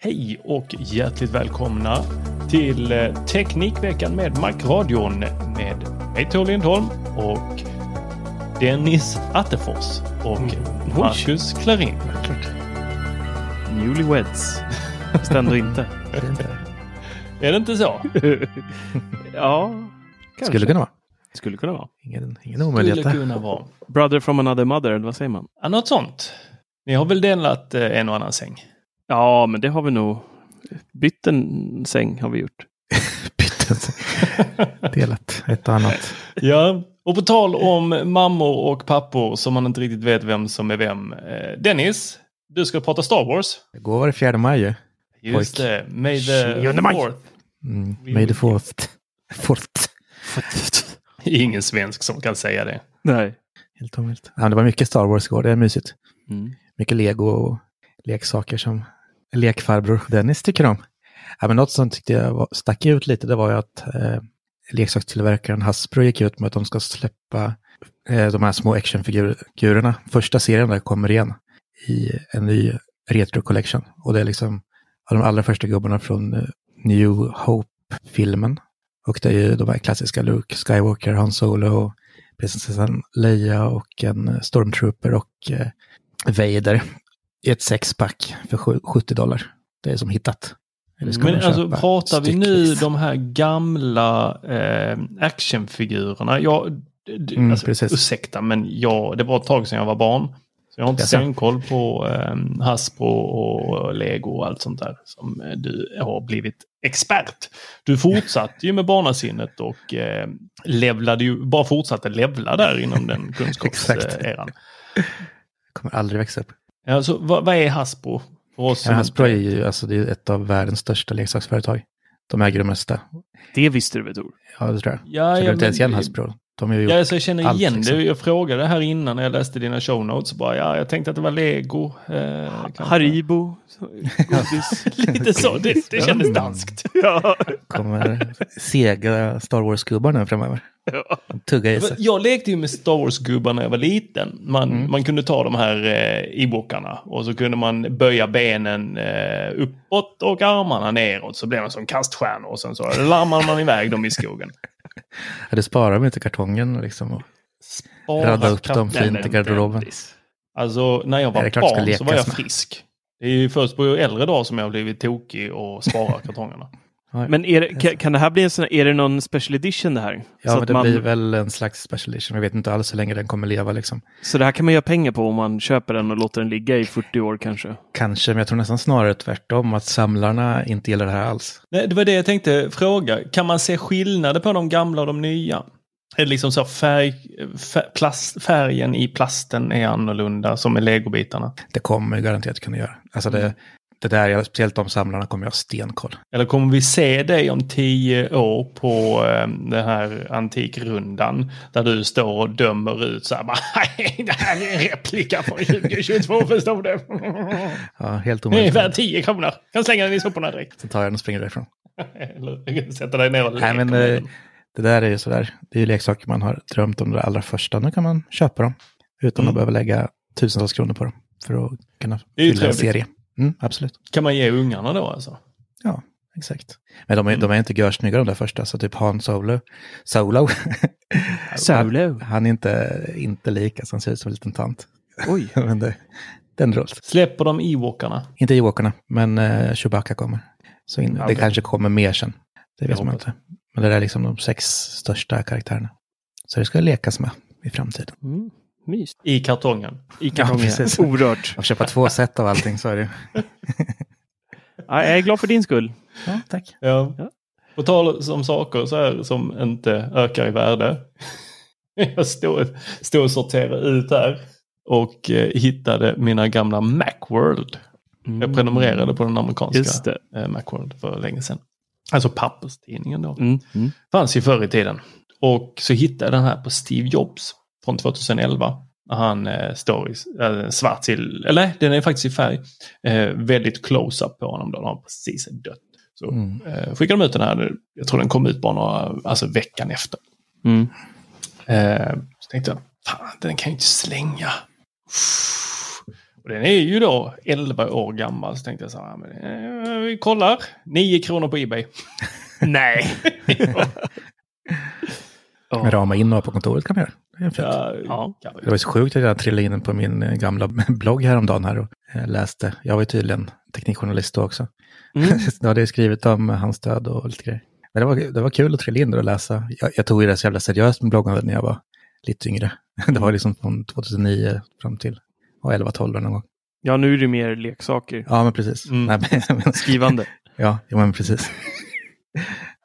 Hej och hjärtligt välkomna till eh, Teknikveckan med Macradion med mig Tor Lindholm och Dennis Attefors och Marcus Klarin. Newlyweds. Stämmer inte. Är det inte så? ja, kanske. Skulle kunna vara. Skulle kunna vara. Ingen, ingen omöjlighet Skulle kunna vara. Brother from another mother, vad säger man? Ja, något sånt. Ni har väl delat eh, en och annan säng? Ja, men det har vi nog. Bytt en säng har vi gjort. Bytt en säng. Delat ett och annat. Ja, och på tal om mammor och pappor som man inte riktigt vet vem som är vem. Eh, Dennis, du ska prata Star Wars. Igår var det fjärde maj ju. Just Pojk. det. May the maj. fourth. Mm. May the fourth. Fourth. Ingen svensk som kan säga det. Nej. Helt omöjligt. Ja, det var mycket Star Wars igår. Det är mysigt. Mm. Mycket lego och leksaker som lekfarbror Dennis tycker om. Ja, men något som tyckte jag var, stack ut lite det var ju att eh, leksakstillverkaren Hasbro gick ut med att de ska släppa eh, de här små actionfigurerna. Första serien där kommer igen i en ny retro collection. Och det är liksom av de allra första gubbarna från eh, New Hope-filmen. Och det är ju de här klassiska Luke Skywalker, Han Solo, prinsessan Leia och en eh, Stormtrooper och eh, Vader i ett sexpack för sju- 70 dollar. Det är som hittat. Men alltså pratar vi nu de här gamla eh, actionfigurerna? Jag, d- Mm, alltså, precis. ursäkta, men jag, det var ett tag sedan jag var barn. Så jag har inte stenkoll på eh, Hasbro och Lego och allt sånt där som eh, du har blivit expert. Du fortsatte ju med barnasinnet och eh, levlade ju, bara fortsatte levla där inom den kunskapseran. kommer aldrig växa upp. Alltså, vad, vad är Hasbro? För oss Ja, Hasbro är ju alltså, det är ett av världens största leksaksföretag. De äger det mesta. Det visste du väl Tor? Ja, det tror jag. Ja, Känner ja, du inte ens igen Hasbro? De har ju gjort Ja, alltså jag känner allt, igen liksom. det. Jag frågade här innan när jag läste dina show notes. Bara, ja, jag tänkte att det var Lego. Eh. Haribo. godis. Lite så. Det, det kändes danskt. ja. kommer sega Star Wars-gubbar nu framöver. De tuggar i sig. Jag lekte ju med Star Wars-gubbar när jag var liten. Man, Mm. man kunde ta de här eh, e-bookarna och så kunde man böja benen eh, uppåt och armarna neråt. Så blev man som kaststjärnor och sen så larmade man iväg dem i skogen. Ja, det sparar de inte kartongen liksom. Och Bara radda upp dem fint i garderoben. Alltså när jag Ja, var ska barn så var jag med. frisk. Det är ju först på äldre dag som jag har blivit tokig och sparar kartongerna. Men är det, kan, det här bli en sån här, är det någon special edition det här? Ja, så, men det man, blir väl en slags special edition. Jag vet inte alls hur länge den kommer leva liksom. så det här kan man göra pengar på om man köper den och låter den ligga i 40 år kanske? Kanske, men jag tror nästan snarare tvärtom. Att samlarna inte gillar det här alls. Nej, det var det jag tänkte fråga. Kan man se skillnader på de gamla och de nya? Är det liksom så färg, fär, plast, färgen i plasten är annorlunda som med legobitarna? Det kommer garanterat kunna göra. Alltså det, det där, speciellt de samlarna kommer jag ha stenkoll. Eller kommer vi se dig om tio år på eh, den här antikrundan där du står och dömer ut så här bara, "Nej, det här är en replika från 2022 förstår du. Ja, helt Det är omöjligt. värd 10 kronor. Kan slänga den i soporna direkt. Så tar jag den och springer därifrån. Eller sätta dig ner och Nej, men eh, den. det där är ju sådär. Det är ju leksaker man har drömt om det allra första. Nu kan man köpa dem utan Mm. att behöva lägga tusentals kronor på dem. för att kunna fylla en serie. Mm, absolut. Kan man ge ungarna då alltså? Ja, exakt. Men de är, de är inte görsnygga de där första, så typ Han Solo, Solo, Solo. han är inte, inte lik, alltså han ser ut som en liten tant. Oj. men det, den roligt. Släpper de Ewokarna? Inte Ewokarna, men uh, Chewbacca kommer. Så in, det Okej. kanske kommer mer sen. Det vet Jag man inte. Men det där är liksom de sex största karaktärerna. Så det ska lekas med i framtiden. Mm. Mys. I kartongen? I kartongen. precis. Orört. Att köpa två set av allting så är det. Ja, jag är glad för din skull. Ja, tack. Ja. Ja. På tal om saker så här som inte ökar i värde. Jag stod, stod och sorterade ut här och eh, hittade mina gamla Macworld. Jag prenumererade på den amerikanska eh, Macworld för länge sedan. Alltså papperstidningen då. Mm. Mm. Fanns ju förr i tiden. Och så hittade jag den här på Steve Jobs från 2011. När Han eh, står i eh, svart till, eller nej, den är faktiskt i färg. Eh, väldigt close-up på honom då. Han har precis dött. Så Mm. eh, skickade de ut den här. Jag tror den kom ut bara några, alltså veckan efter. Mm. Eh, så tänkte jag, fan den kan jag inte slänga. Och den är ju då 11 år gammal. Så tänkte jag så här, men, eh, vi kollar. 9 kronor på Ebay. Nej. Men rama in några på kontoret kan man göra. Det är fint. Ja, Ja. Det var så sjukt att jag trillade in på min eh, gamla blogg häromdagen här och eh, läste. Jag var ju tydligen teknikjournalist då också. Mm. Då hade jag skrivit om hans död och lite grejer. Men det var, det var kul att trilla in där och läsa. Jag, jag tog ju det så jävla seriöst med bloggandet när jag var lite yngre. Det var liksom från 2009 fram till ja, 11-12 någon gång. Ja, nu är det mer leksaker. Ja, men precis. Mm. Nej, men, Skrivande. ja, men precis.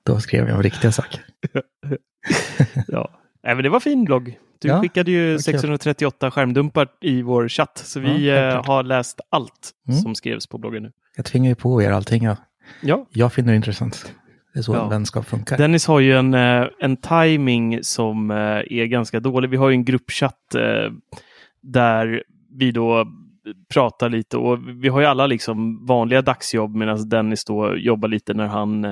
Då skrev jag om riktiga saker. Ja. Nej, men det var fin blogg. Du Ja, skickade ju kul. 638 skärmdumpar i vår chatt, så vi Ja, eh, har läst allt Mm. som skrevs på bloggen nu. Jag tvingar ju på er allting jag, Ja, jag finner det intressant. Det är så Ja. vänskap funkar. Dennis har ju en, eh, en timing som eh, är ganska dålig. Vi har ju en gruppchatt där vi då pratar lite och vi har ju alla liksom vanliga dagsjobb medan Dennis då jobbar lite när han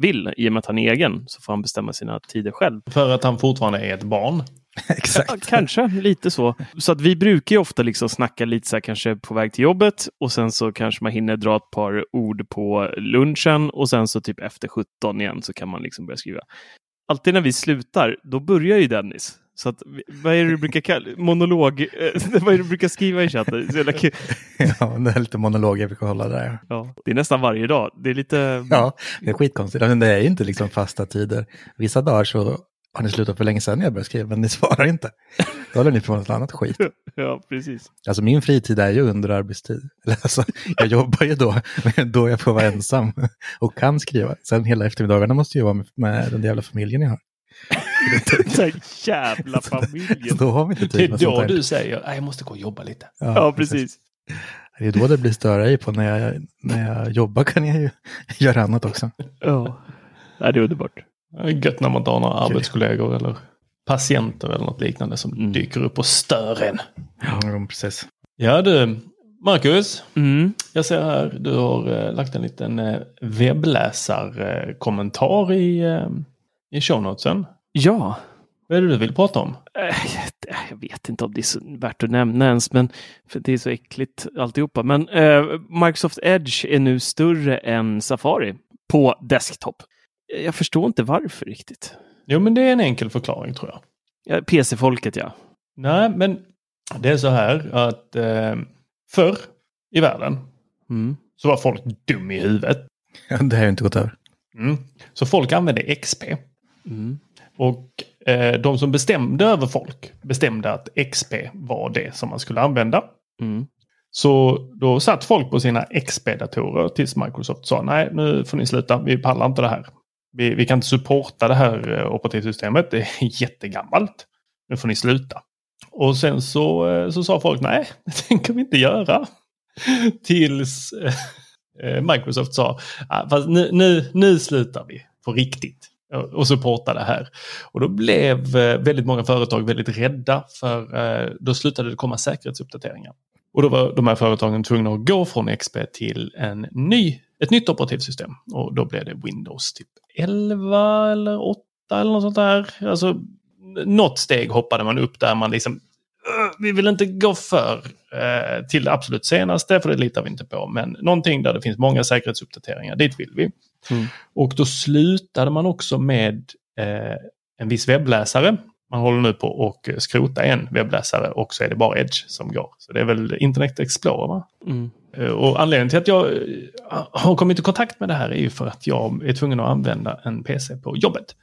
vill. I och med att han är egen så får han bestämma sina tider själv. För att han fortfarande är ett barn. Ja, Exakt. kanske lite så. Så att vi brukar ju ofta liksom snacka lite så här kanske på väg till jobbet och sen så kanske man hinner dra ett par ord på lunchen och sen så typ efter 17 igen så kan man liksom börja skriva. Alltid när vi slutar, då börjar ju Dennis. Så att, vad är det du brukar kalla monolog? eh, vad är det du brukar skriva i chatten? Ja, det är lite monologer jag brukar hålla där. Ja, det är nästan varje dag. Det är lite... Ja, det är skitkonstigt. Men det är ju inte liksom fasta tider. Vissa dagar så har ni slutat för länge sedan när jag började skriva, men ni svarar inte. Då håller ni på något annat skit. ja precis. Alltså min fritid är ju under arbetstid. Alltså, jag jobbar ju då, men då jag får vara ensam och kan skriva. Sen hela eftermiddagarna måste jag vara med, med den jävla familjen jag har. Den jävla familjen. Då har vi inte Det tid är med sånt då du säger, "Nej, jag måste gå och jobba lite. Ja, precis. Det är då det blir störa i på. När jag, när jag jobbar kan jag ju göra annat också. Ja, Nej, det är underbart. Det är gött när man inte har några arbetskollegor eller patienter eller något liknande som Mm. dyker upp och stör en. Ja, precis. Ja du, Marcus. Mm. Jag ser här, du har eh, lagt en liten eh, webbläsarkommentar i, eh, i shownotesen. Ja, Vad är det du vill prata om? Eh, Jag vet inte om det är så värt att nämna ens, men för det är så äckligt alltihopa. Men eh, Microsoft Edge är nu större än Safari på desktop. Jag förstår inte varför riktigt. Jo, men det är en enkel förklaring tror jag. Ja, PC-folket ja. Nej, men det är så här att eh, förr i världen Mm. så var folk dum i huvudet. Ja, det har ju inte gått över. Mm. Så folk använde XP. Mm. Och eh, de som bestämde över folk bestämde att XP var det som man skulle använda. Mm. Så då satt folk på sina XP-datorer tills Microsoft sa nej, nu får ni sluta, vi pallar inte det här. Vi, vi kan inte supporta det här eh, operativsystemet, det är jättegammalt. Nu får ni sluta. Och sen så, eh, så sa folk nej, det tänker vi inte göra. Tills eh, Microsoft sa, ah, fast nu, nu, nu slutar vi på riktigt Eh, och- supporta det här. Och då blev eh, väldigt många företag väldigt rädda för eh, då slutade det komma säkerhetsuppdateringar. Och då var de här företagen tvungna att gå från XP till en ny, ett nytt operativsystem. Och då blev det Windows typ 11 eller 8 eller något sånt där. Alltså något steg hoppade man upp där man liksom vi vill inte gå för eh, till det absolut senaste, för det litar vi inte på. Men någonting där det finns många säkerhetsuppdateringar, dit vill vi. Mm. Och då slutade man också med eh, en viss webbläsare. Man håller nu på att skrota en webbläsare och så är det bara Edge som går. Så det är väl Internet Explorer? Mm. Eh, Och anledningen till att jag eh, har kommit i kontakt med det här är ju för att jag är tvungen att använda en PC på jobbet.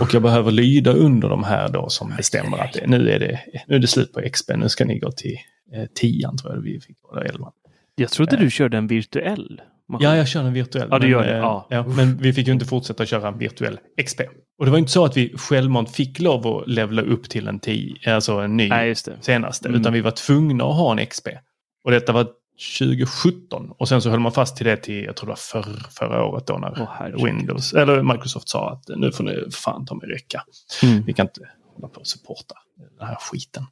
Och jag behöver lyda under de här då som bestämmer att det, nu, är det, nu är det slut på XP, nu ska ni gå till eh, 10 tror jag vi fick, eller 11. Jag trodde du körde en virtuell maskin. Ja, jag kör en virtuell. Ja, du men, gör det, eh, ja. men vi fick ju inte fortsätta köra en virtuell XP. Och det var inte så att vi självmant fick lov att levla upp till en 10, alltså en ny Nej, senaste, Mm. utan vi var tvungna att ha en XP. Och detta var 2017 och sen så höll man fast till det till, jag tror det var förr, förra året då när herregud. Windows, eller Microsoft sa att nu får ni fan ta mig räcka. Mm. Vi kan inte hålla på och supporta den här skiten.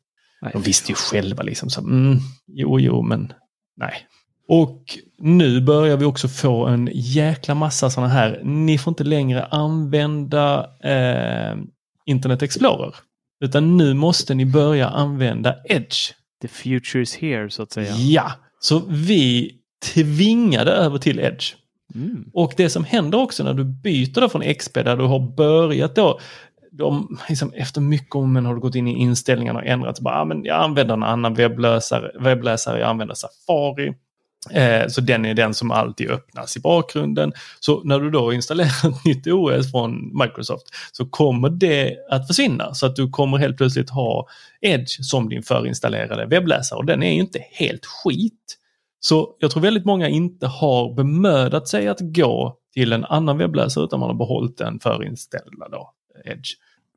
Nej, De visste ju själva liksom så, mm, jo, jo, men nej. Och nu börjar vi också få en jäkla massa sådana här, ni får inte längre använda eh, Internet Explorer. Utan nu måste ni börja använda Edge. The future is here, så att säga. Ja, så vi tvingade över till Edge. Mm. Och det som händer också när du byter då från XP där du har börjat då de, liksom, efter mycket om men har du gått in i inställningarna och ändrat. Så bara, ah, men jag använder en annan webbläsare, webbläsare jag använder Safari. Eh, så den är den som alltid öppnas i bakgrunden. Så när du då installerar ett nytt OS från Microsoft så kommer det att försvinna. Så att du kommer helt plötsligt ha Edge som din förinstallerade webbläsare. Och den är inte helt skit. Så jag tror väldigt många inte har bemödat sig att gå till en annan webbläsare utan man har behållit den förinställda då, Edge.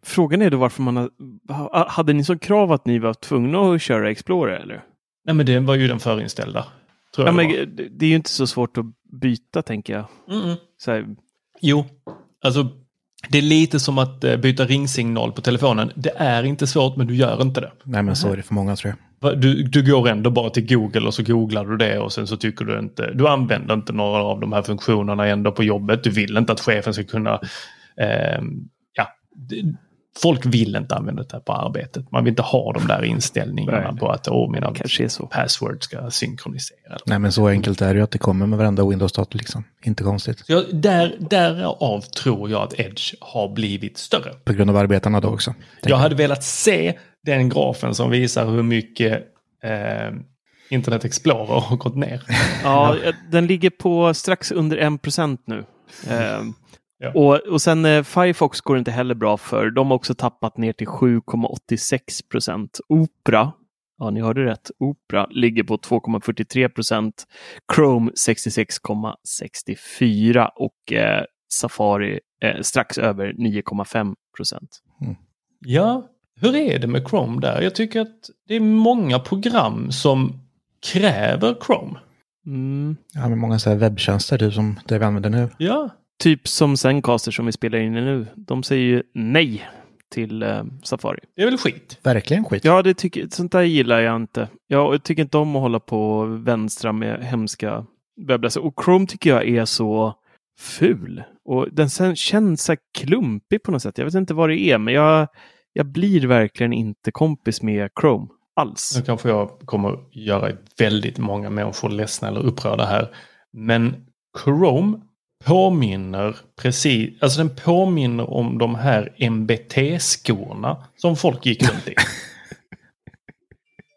Frågan är då varför man ha- hade ni som krav att ni var tvungna att köra Explorer eller? Nej men det var ju den förinställda. Tror Ja, jag men, det det är ju inte så svårt att byta tänker jag. Mm-mm. Så här, Jo, alltså det är lite som att eh, byta ringsignal på telefonen. Det är inte svårt men du gör inte det. Nej, men så är det för många tror jag. Du, du går ändå bara till Google och så googlar du det och sen så tycker du inte, du använder inte några av de här funktionerna ändå på jobbet. Du vill inte att chefen ska kunna, ehm, ja, folk vill inte använda det här på arbetet. Man vill inte ha de där inställningarna Nej. på att åh, mina password ska synkronisera. Nej, men så enkelt är det ju att det kommer med varenda Windows-dator liksom. Inte konstigt. Så jag, där, därav tror jag att Edge har blivit större. På grund av arbetarna då också. tänker Jag hade velat se den grafen som visar hur mycket eh, Internet Explorer har gått ner. Ja, den ligger på strax under 1% nu. Ehm, Ja. och, och sen eh, Firefox går inte heller bra för. De har också tappat ner till 7,86 procent. Opera, ja ni hörde rätt, Opera ligger på 2,43 procent. Chrome 66,64 och eh, Safari eh, strax över 9,5 procent. Ja, hur är det med Chrome där? Jag tycker att det är många program som kräver Chrome. Mm. Ja, men många så här webbtjänster typ som det vi använder nu. Ja, Typ som Zencaster som vi spelar in i nu. De säger ju nej till eh, Safari. det är väl skit. Verkligen skit. Ja, det tycker, sånt där gillar jag inte. Jag tycker inte om att hålla på och vänstra med hemska webbläsare. Och Chrome tycker jag är så ful. Och den sen känns så klumpig på något sätt. Jag vet inte vad det är, men jag, jag blir verkligen inte kompis med Chrome alls. Nu kanske jag kommer göra väldigt många människor ledsna eller upprörda här. Men Chrome påminner precis, alltså den påminner om de här MBT-skorna som folk gick runt i.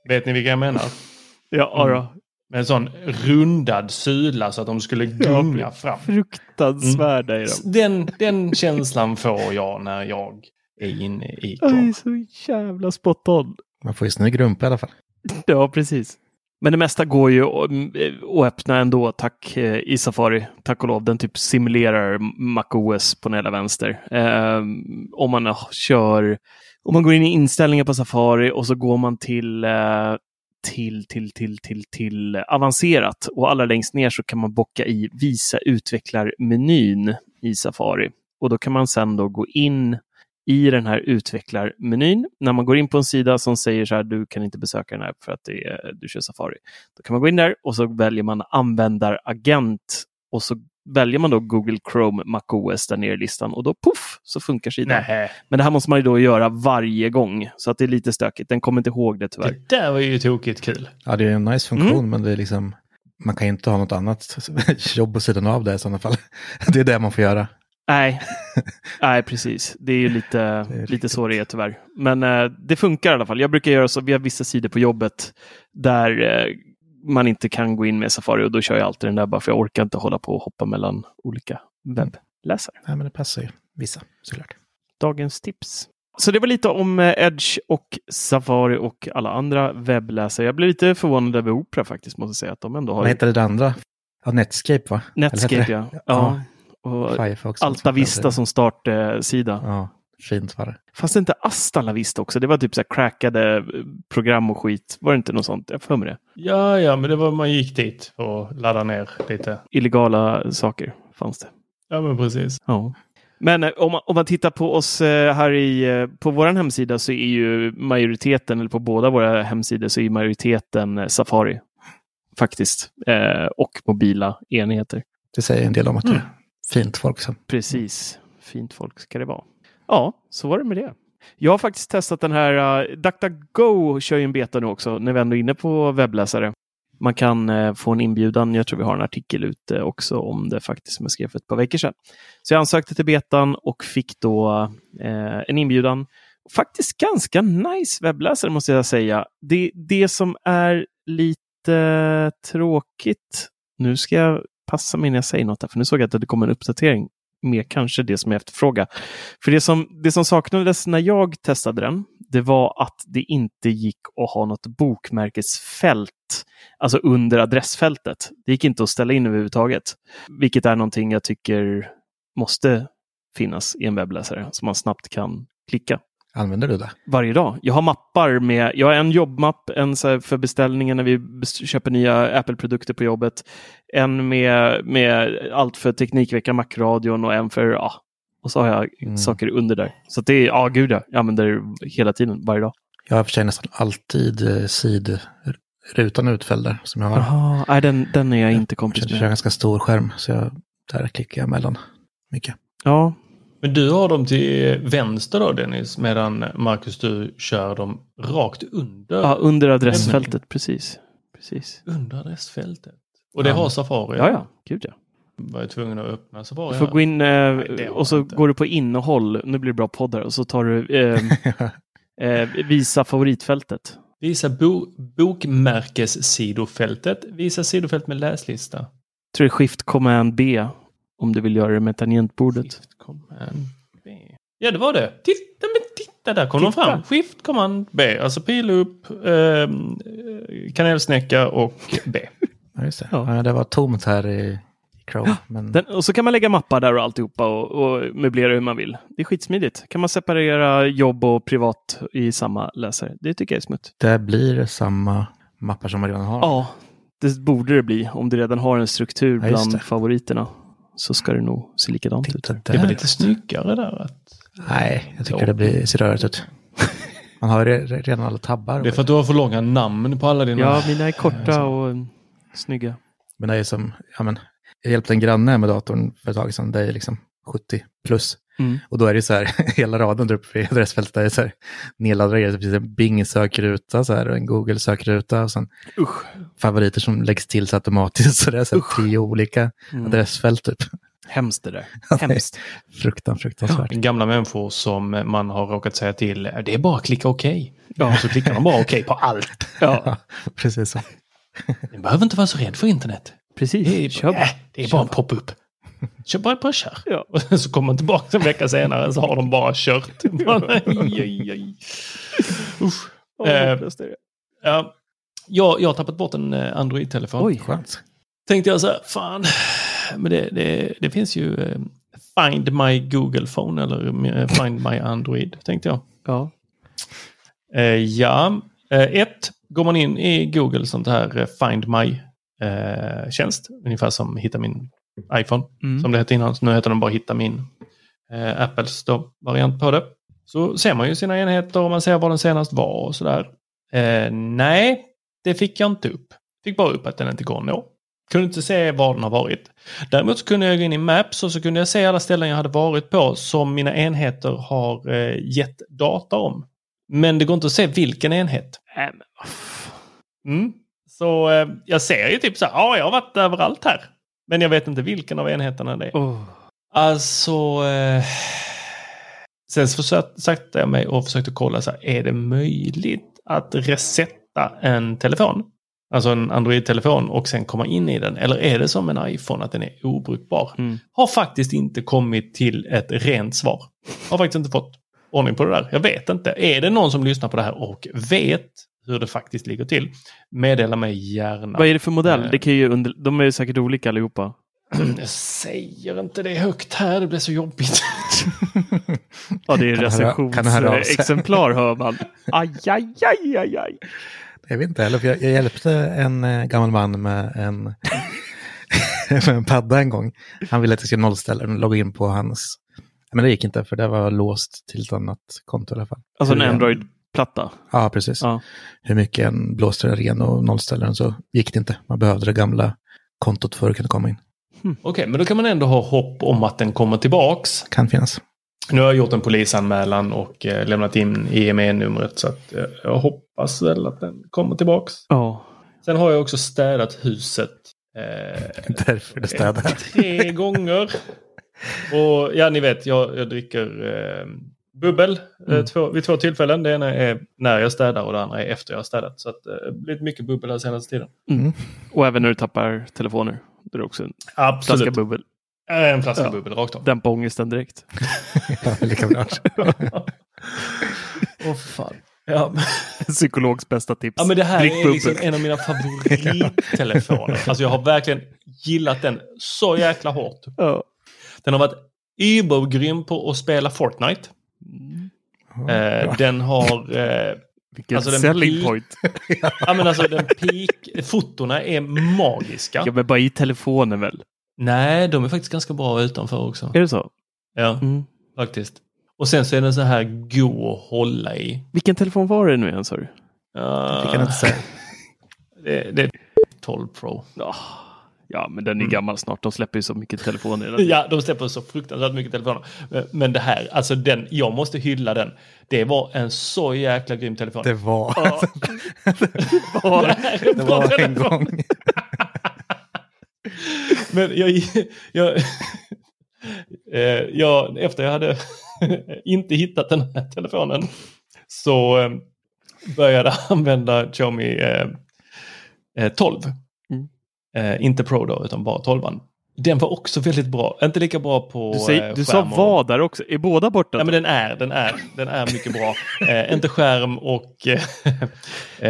Vet ni vilka jag menar? Ja, Mm. då. Med en sån rundad sula så att de skulle gunga fram. Fruktansvärda är de. Den, den känslan får jag när jag är inne i Ja, det är Chrome. så jävla spot on. Man får ju snygg rumpa i alla fall. Ja, precis. Men det mesta går ju att mm, eh, öppna ändå, tack, eh, i Safari. Tack och lov, den typ simulerar MacOS på den hela vänster. Eh, om man kör, om man går in i inställningar på Safari och så går man till eh, till, till, till, till, till avancerat och allra längst ner så kan man bocka i visa utvecklarmenyn i Safari. Och då kan man sen då gå in i den här utvecklarmenyn. När man går in på en sida som säger så här, du kan inte besöka den här för att det är, du kör Safari. Då kan man gå in där och så väljer man användaragent och så väljer man då Google Chrome MacOS där nere i listan och då poff så funkar sidan. Nej, Men det här måste man ju då göra varje gång så att det är lite stökigt. Den kommer inte ihåg det tyvärr. det där var ju tokigt kul. Ja, det är en nice funktion, Mm. men det är liksom, man kan inte ha något annat jobb på sidan av det i sådana fall. Det är det man får göra. Nej, nej precis. Det är ju lite, lite så det är tyvärr. Men eh, det funkar i alla fall. Jag brukar göra så, vi har vissa sidor på jobbet där eh, man inte kan gå in med Safari och då kör jag alltid den där bara för jag orkar inte hålla på och hoppa mellan olika webbläsare. Nej, men det passar ju vissa såklart. Dagens tips. Så det var lite om eh, Edge och Safari och alla andra webbläsare. Jag blev lite förvånad över Opera faktiskt, måste jag säga. Att de ändå har Vad heter det andra? Ja, Netscape va? Netscape, ja. det? ja. Och Firefox. Alta Vista som startsida. Ja, fint var det. Fanns det inte Asta La Vista också? Det var typ så här crackade eh, program och skit. Var det inte något sånt? Jag får med det. Ja, ja, men det var man gick dit och laddade ner lite. Illegala saker fanns det. Ja, men precis. Ja. Men eh, om man, om man tittar på oss eh, här i, på vår hemsida så är ju majoriteten, eller på båda våra hemsidor så är majoriteten Safari. Faktiskt. Eh, och mobila enheter. Det säger en del om att det Mm fint folk Så. Precis. Fint folk ska det vara. Ja, så var det med det. Jag har faktiskt testat den här, uh, DuckDuckGo kör ju en beta nu också, när vi ändå är inne på webbläsare. Man kan uh, få en inbjudan, jag tror vi har en artikel ute också om det faktiskt, som jag skrev för ett par veckor sedan. Så jag ansökte till betan och fick då uh, en inbjudan. Faktiskt ganska nice webbläsare måste jag säga. Det, det som är lite tråkigt, nu ska jag passa mig när jag säger något här, för nu såg jag att det kom en uppdatering med kanske det som jag efterfrågar. För det som, det som saknades när jag testade den, det var att det inte gick att ha något bokmärkesfält, alltså under adressfältet. Det gick inte att ställa in överhuvudtaget, vilket är någonting jag tycker måste finnas i en webbläsare som man snabbt kan klicka Använder du det? varje dag. Jag har mappar med, jag har en jobbmapp, en för beställningen när vi köper nya Apple-produkter på jobbet. En med, med allt för Teknikveckan, Macradion och en för, ja, och så har jag Mm. saker under där. Så det är, ja gud ja, jag använder det hela tiden, varje dag. Jag har för sig nästan alltid eh, utfälld där som jag har. Jaha, nej den, den är jag inte Jag kompis kör en med. ganska stor skärm så jag, där klickar jag mellan mycket. Ja, Men du har dem till vänster då Dennis, medan Marcus du kör dem rakt under, ja under adressfältet, precis. precis. under adressfältet. Och det Ja. har Safari? Ja, ja, gud ja. Var jag tvungen att öppna Safari? Du får här? gå in eh, har och så jag inte. går du på innehåll, nu blir det bra poddar, och så tar du eh, eh, visa favoritfältet. Visa bo bokmärkessidofältet. Visa sidofält med läslista. tror det är Shift Command B om du vill göra det med tangentbordet. Shift command B. Ja, det var det. Titta, men titta där kom de fram. Shift command B. Alltså pil upp, eh, kanelsnäcka och B. Ja, just det. Ja. Ja. det var tomt här i, Chrome. Men Den, och så kan man lägga mappar där och alltihopa och, och möblera hur man vill. Det är skitsmidigt. Kan man separera jobb och privat i samma läsare. Det tycker jag är smutt. det blir samma mappar som man redan har. Ja, det borde det bli. Om det redan har en struktur bland det. favoriterna så ska det nog se likadant ut. Titta Det var där. lite snyggare där. Att, Nej, jag tycker Ja. det blir, ser rörigt ut. Man har redan alla tabbar. det är för att du har för långa namn på alla dina... Ja, mina är korta och snygga. Men det är som, ja men, jag hjälpte en granne med datorn för ett tag sedan, det är liksom 70 plus. Mm. Och då är det så här, hela raden där uppe vid adressfältet är så här, nedladdade grejer, så precis en Bing-sökruta så här, och en Google-sökruta och sen Usch. favoriter som läggs till så automatiskt. Så det är så här, tre olika Mm. adressfält typ. Hemskt det där. Ja, det är Hemskt. Fruktan, fruktansvärt. Gamla människor som man har råkat säga till, det är bara att klicka okej. Ja. Och så klickar de bara okej på allt. Ja, Ja, precis så. Ni behöver inte vara så rädd för internet. precis. Det är, Kör bara. äh, det är bara en pop-up. Kör bara, bara kör. Ja. Så kommer man tillbaka en vecka senare så har de bara kört. Bara, aj, aj, aj. Usch. Åh, Eh, hopplöst är det. Ja, jag, jag har tappat bort en eh, Android-telefon. Oj. Skönt. Tänkte jag så här, fan, men det, det, det finns ju eh, Find My Google Phone eller eh, Find My Android, tänkte jag. Ja. Eh, ja, eh, ett, går man in i Google sånt här eh, Find My-tjänst, ungefär som Hitta min iPhone, Mm. som det hette innan. Så nu heter den bara Hitta min eh, Apples då, variant på det. Så ser man ju sina enheter och man ser var den senast var och sådär. Eh, nej, det fick jag inte upp. Fick bara upp att den inte går att nå. Kunde inte se var den har varit. Däremot så kunde jag gå in i Maps och så kunde jag se alla ställen jag hade varit på som mina enheter har eh, gett data om. Men det går inte att se vilken enhet. Vad Mm. Så eh, jag ser ju typ så här, ja jag har varit överallt här. Men jag vet inte vilken av enheterna det är. Åh. Alltså... Eh, sen så satte jag mig och försökte kolla så här, är det möjligt att resetta en telefon? Alltså en Android-telefon och sen komma in i den. Eller är det som en iPhone att den är obrukbar? Mm. Har faktiskt inte kommit till ett rent svar. Har faktiskt inte fått ordning på det där. Jag vet inte. Är det någon som lyssnar på det här och vet hur det faktiskt ligger till? Meddela mig gärna. Vad är det för modell? Eh. Det kan ju under... De är ju säkert olika allihopa. Jag säger inte det högt här, det blir så jobbigt. Ja, det är recensionsexemplar hör man. Aj, aj, aj, aj, aj. Jag vet inte heller, för jag, jag hjälpte en eh, gammal man med en, med en padda en gång. Han ville att jag skulle nollställa den och logga in på hans... Men det gick inte, för det var låst till ett annat konto i alla fall. Alltså en Hur- Android-platta. Ja, precis. Ja. Hur mycket en blåste den ren och nollställde den så gick det inte. Man behövde det gamla kontot för att kunna komma in. Okej, men då kan man ändå ha hopp om att den kommer tillbaks. Kan finnas. Nu har jag gjort en polisanmälan och eh, lämnat in IME-numret så att eh, jag hoppas väl att den kommer tillbaks. Ja. Sen har jag också städat huset. Eh, Därför det städar. tre gånger. Och ja, ni vet, jag, jag dricker eh, bubbel eh, Mm. två, vid två tillfällen. Det ena är när jag städar och det andra är efter jag har städat. Så att, eh, det har blivit mycket bubbel den senaste tiden. Mm. Och även när du tappar telefoner. Det är också en flaska Absolut. bubbel. Eh, En flaska Ja. bubbel rakt av. Dämpa ångesten direkt. Ja, lika bra. Åh fan. Ja, Psykologs bästa tips. Ja men det här Drick är liksom en av mina favorittelefoner. Alltså jag har verkligen gillat den så jäkla hårt. Ja. Den har varit übergrym på att spela Fortnite. Eh, den har... Eh, Vilken Alltså den selling peak- point. ja men alltså den peak... Fotona är magiska. Ja, men bara i telefonen väl? Nej, de är faktiskt ganska bra utanför också. Är det så? Ja, Mm. faktiskt. Och sen så är den så här god att hålla i. Vilken telefon var det nu igen sa du? Uh, Det kan jag inte säga. det, det är 12 Pro. Ja, ja men den är Mm. gammal snart. De släpper ju så mycket telefoner hela tiden. Ja, de släpper så fruktansvärt mycket telefoner. Men det här, alltså den, jag måste hylla den. Det var en så jäkla grym telefon. Det var, Ja. det, är det bra var en telefon. gång. Men jag, jag, eh, jag, efter jag hade inte hittat den här telefonen så eh, började jag använda Xiaomi eh, eh, 12. Eh, inte Pro då, utan bara 12. Den var också väldigt bra. Inte lika bra på Du, säger, eh, du sa vad där också? Är båda borta? Ja, men den är, den är, den är mycket bra. Eh, inte skärm och eh,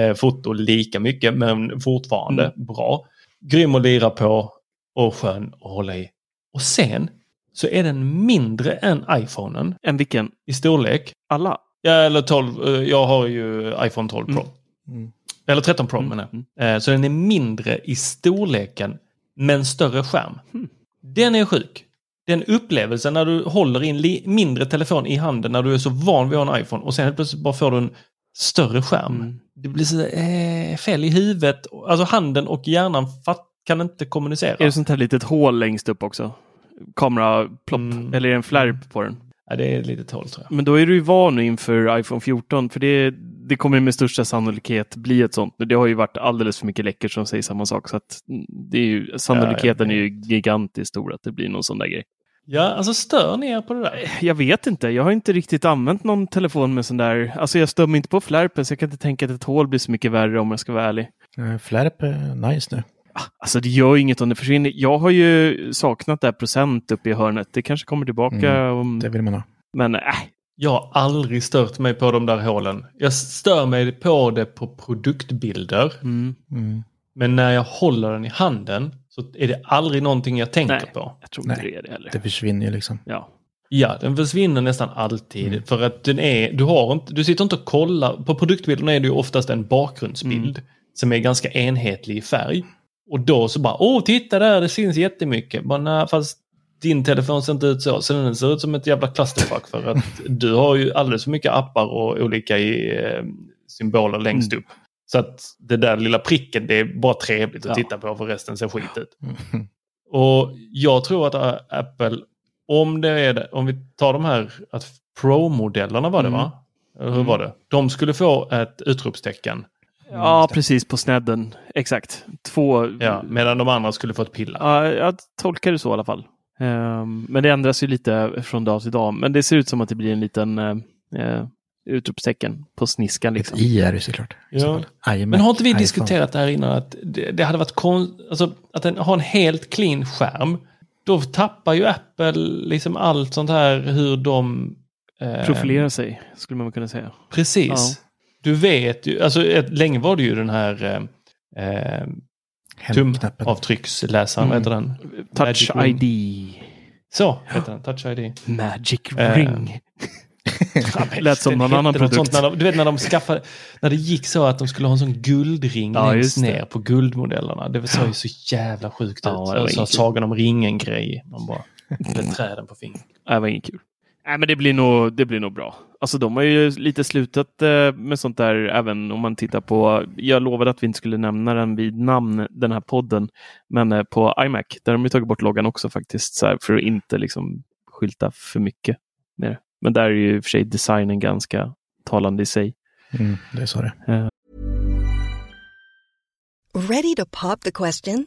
eh, foto lika mycket, men fortfarande Mm. bra. Grym att lira på och skön att hålla i. Och sen så är den mindre än iPhonen En vilken? i storlek. Alla? Ja, eller 12, eh, jag har ju iPhone 12 Pro. Mm. Mm. Eller 13 Pro Mm, menar jag. mm. Eh, Så den är mindre i storleken men större skärm. Hmm. Den är sjuk. Den upplevelsen när du håller in li- mindre telefon i handen när du är så van vid att ha en iPhone och sen helt plötsligt bara får du en större skärm. Mm. Det blir så eh, fel i huvudet. Alltså handen och hjärnan fatt, kan inte kommunicera. Är det sånt här litet hål längst upp också? Kameraplopp? Mm. Eller är det en flärp på den? Ja, det är lite hål tror jag. Men då är du ju van nu inför iPhone 14 för det, det kommer med största sannolikhet bli ett sånt. Det har ju varit alldeles för mycket läckor som säger samma sak. Så att det är ju, sannolikheten Ja, är ju gigantiskt stor att det blir någon sån där grej. Ja, alltså stör ni er på det där? Jag vet inte, jag har inte riktigt använt någon telefon med sån där. Alltså jag stör mig inte på flärpen så jag kan inte tänka att ett hål blir så mycket värre om jag ska vara ärlig. Eh, Flärp är nice nu. Alltså det gör ju inget om det försvinner. Jag har ju saknat det här procent uppe i hörnet. Det kanske kommer tillbaka. Mm, om... Det vill man ha. Men äh, Jag har aldrig stört mig på de där hålen. Jag stör mig på det på produktbilder. mm, Mm. Men när jag håller den i handen så är det aldrig någonting jag tänker Nej. på. jag tror inte Nej, det är det heller. Det försvinner ju liksom. Ja. Ja, den försvinner nästan alltid. Mm. För att den är, du, har inte, du sitter inte och kollar. På produktbilderna är det ju oftast en bakgrundsbild Mm. som är ganska enhetlig i färg. Och då så bara, åh titta där, det syns jättemycket. Bara, fast din telefon ser inte ut så. Så den ser ut som ett jävla clusterfuck för att du har ju alldeles för mycket appar och olika i, eh, symboler längst Mm. upp. Så att det där lilla pricken, det är bara trevligt att Ja. titta på för resten ser skit ut. Mm. Och jag tror att ä, Apple, om det är det, om vi tar de här att Pro-modellerna var det Mm. va? Hur var det? De skulle få ett utropstecken. Ja, precis på snedden. Exakt. Två. Ja, medan de andra skulle få ett pilla. Ja, jag tolkar det så i alla fall. Ehm, men det ändras ju lite från dag till dag. Men det ser ut som att det blir en liten uh, utropstecken på sniskan. Ett Liksom. i är det såklart. Ja. Men har inte vi iPhone. diskuterat det här innan att det, det hade varit kon- alltså, att den har en helt clean skärm. Då tappar ju Apple liksom allt sånt här hur de... eh, Profilera sig, skulle man kunna säga. Precis. Ja. Du vet ju, alltså ett, länge var det ju den här eh, tumavtrycksläsaren, vad heter den? Touch Magic Ring. ID. Så heter den, Touch ID. Magic Eh, ring. Lät som någon annan produkt. De, du vet när de skaffade, när det gick så att de skulle ha en sån guldring Ja, längst ner på guldmodellerna. Det såg ju så jävla sjukt Ja, ut. var så Sagan om ringen-grej. Man bara, med träden på fingret. Det var inget kul. Nej, men det blir nog, det blir nog bra. Alltså de har ju lite slutat eh, med sånt där, även om man tittar på, jag lovade att vi inte skulle nämna den vid namn, den här podden, men eh, på iMac, där har de ju tagit bort loggan också faktiskt, så här, för att inte liksom skylta för mycket med det. Men där är ju i och för sig designen ganska talande i sig. Mm, det är så det är. Ready to pop the question?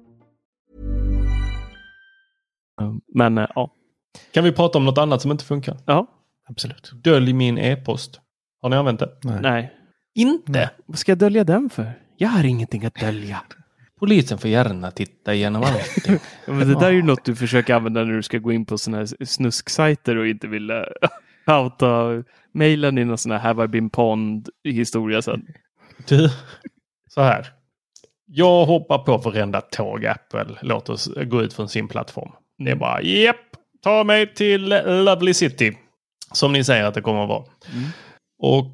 Men eh, ja. Kan vi prata om något annat som inte funkar? ja, Absolut. Dölj min e-post. Har ni använt det? Nej. nej. Inte? Vad ska jag dölja den för? Jag har ingenting att dölja. Polisen får gärna titta igenom allt. Ja, men det där är ju något du försöker använda när du ska gå in på sådana här snusksajter och inte vill eh, outa mejlen i någon sån här Have I been pond historia sen. Du, så här. Jag hoppar på varenda tåg Apple låter oss gå ut från sin plattform. Det är bara japp, ta mig till Lovely City. Som ni säger att det kommer att vara. Och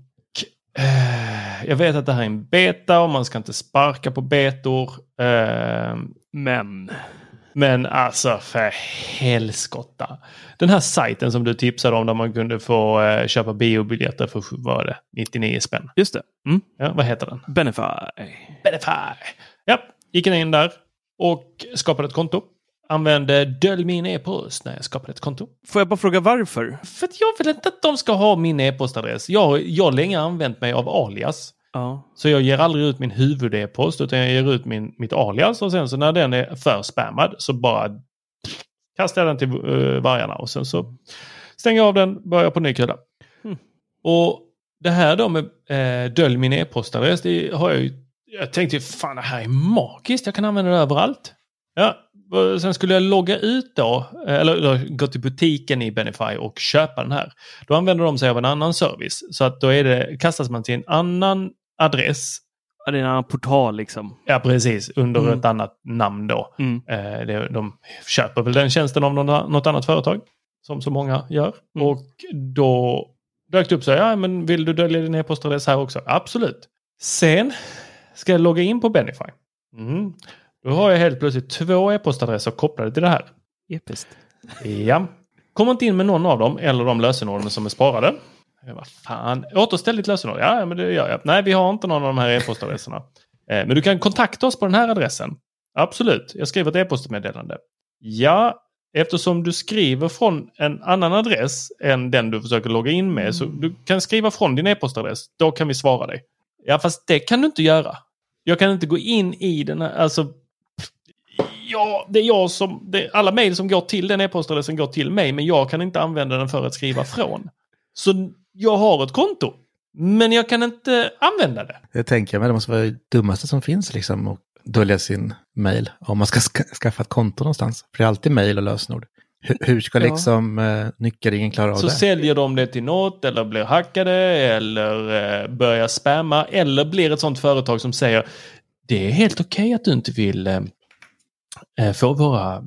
eh, jag vet att det här är en beta och man ska inte sparka på betor. Eh, Men men alltså för helskotta. Den här sajten som du tipsade om där man kunde få eh, köpa biobiljetter för vad det, 99 spänn. just det. Mm. Ja, vad heter den? Benefy. Benefy. Ja, gick in där och skapade ett konto. Använde dölj min e-post när jag skapade ett konto. Får jag bara fråga varför? För att jag vill inte att de ska ha min e-postadress. Jag, jag har länge använt mig av alias. Ja. Så jag ger aldrig ut min huvud-e-post utan jag ger ut min, mitt alias och sen så när den är för spammad så bara kastar jag den till uh, vargarna och sen så stänger jag av den, börjar på ny kula. Mm. Och det här då med eh, dölj min e-postadress, det har jag ju, jag tänkte fan det här är magiskt, jag kan använda det överallt. Ja, sen skulle jag logga ut då, eller, eller gå till butiken i Benify och köpa den här. Då använder de sig av en annan service. Så att då är det, kastas man till en annan adress. Ja, Det är en annan portal liksom. Ja, precis. Under Mm. ett annat namn då. Mm. Eh, de köper väl den tjänsten av något annat företag. Som så många gör. Mm. Och då dök det upp så ja men vill du dölja din e-postadress här också? Absolut. Sen ska jag logga in på Benify. Mm. Då har jag helt plötsligt två e-postadresser kopplade till det här. Episkt. Ja. Kommer inte in med någon av dem eller de lösenorden som är sparade. Bara, fan, återställ ditt lösenord. Ja, men det gör jag. Nej, vi har inte någon av de här e-postadresserna. Eh, men du kan kontakta oss på den här adressen. Absolut, jag skriver ett e-postmeddelande. Ja, eftersom du skriver från en annan adress än den du försöker logga in med. Så du kan skriva från din e-postadress. Då kan vi svara dig. Ja, fast det kan du inte göra. Jag kan inte gå in i den här, alltså Ja, det är jag som... Det, alla mejl som går till den e-postadressen går till mig, men jag kan inte använda den för att skriva från. Så jag har ett konto, men jag kan inte använda det. Det tänker jag, men det måste vara det dummaste som finns liksom att dölja sin mail om man ska ska skaffa ett konto någonstans. För det är alltid mail och lösenord. Hur, hur ska Ja. liksom eh, nyckelringen klara av Så det? säljer de det till något, eller blir hackade, eller eh, börjar spamma, eller blir ett sånt företag som säger det är helt okej att du inte vill eh, eh, få våra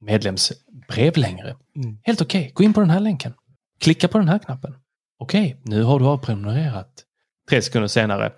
medlemsbrev längre. Mm. Helt okej, gå in på den här länken. Klicka på den här knappen. Okej, nu har du avprenumererat. Tre sekunder senare.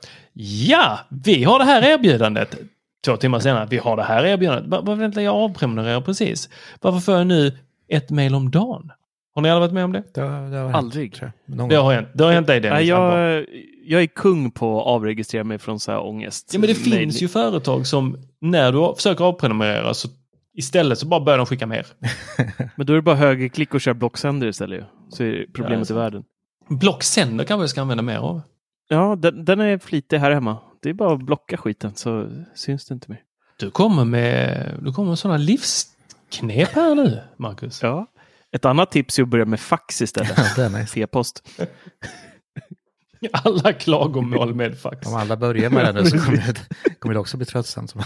Ja, vi har det här erbjudandet. Två timmar senare, vi har det här erbjudandet. Va- va- Vänta, jag avprenumererar precis. Varför får jag nu ett mail om dagen? Har ni aldrig varit med om det? Det har, det har hänt, Aldrig. Någon Det har hänt, det har hänt dig Dennis. Nej, jag, jag är kung på att avregistrera mig från så här ångest. Ja, men det finns ju företag som när du försöker avprenumerera så istället så bara börjar de skicka mer. Men då är det bara högerklick och köra blocksänder istället. Så är Ja, problemet det i är världen. Blocksänder kanske jag ska använda mer av. Ja, den, den är flitig här hemma. Det är bara att blocka skiten så syns det inte mer. Du kommer med, du kommer med sådana livsknep här nu, Marcus. Ja. Ett annat tips är att börja med fax istället. Ja, nice. E-post. Alla klagomål med fax. Om alla börjar med det nu så kommer det, kommer det också bli tröttsamt. Som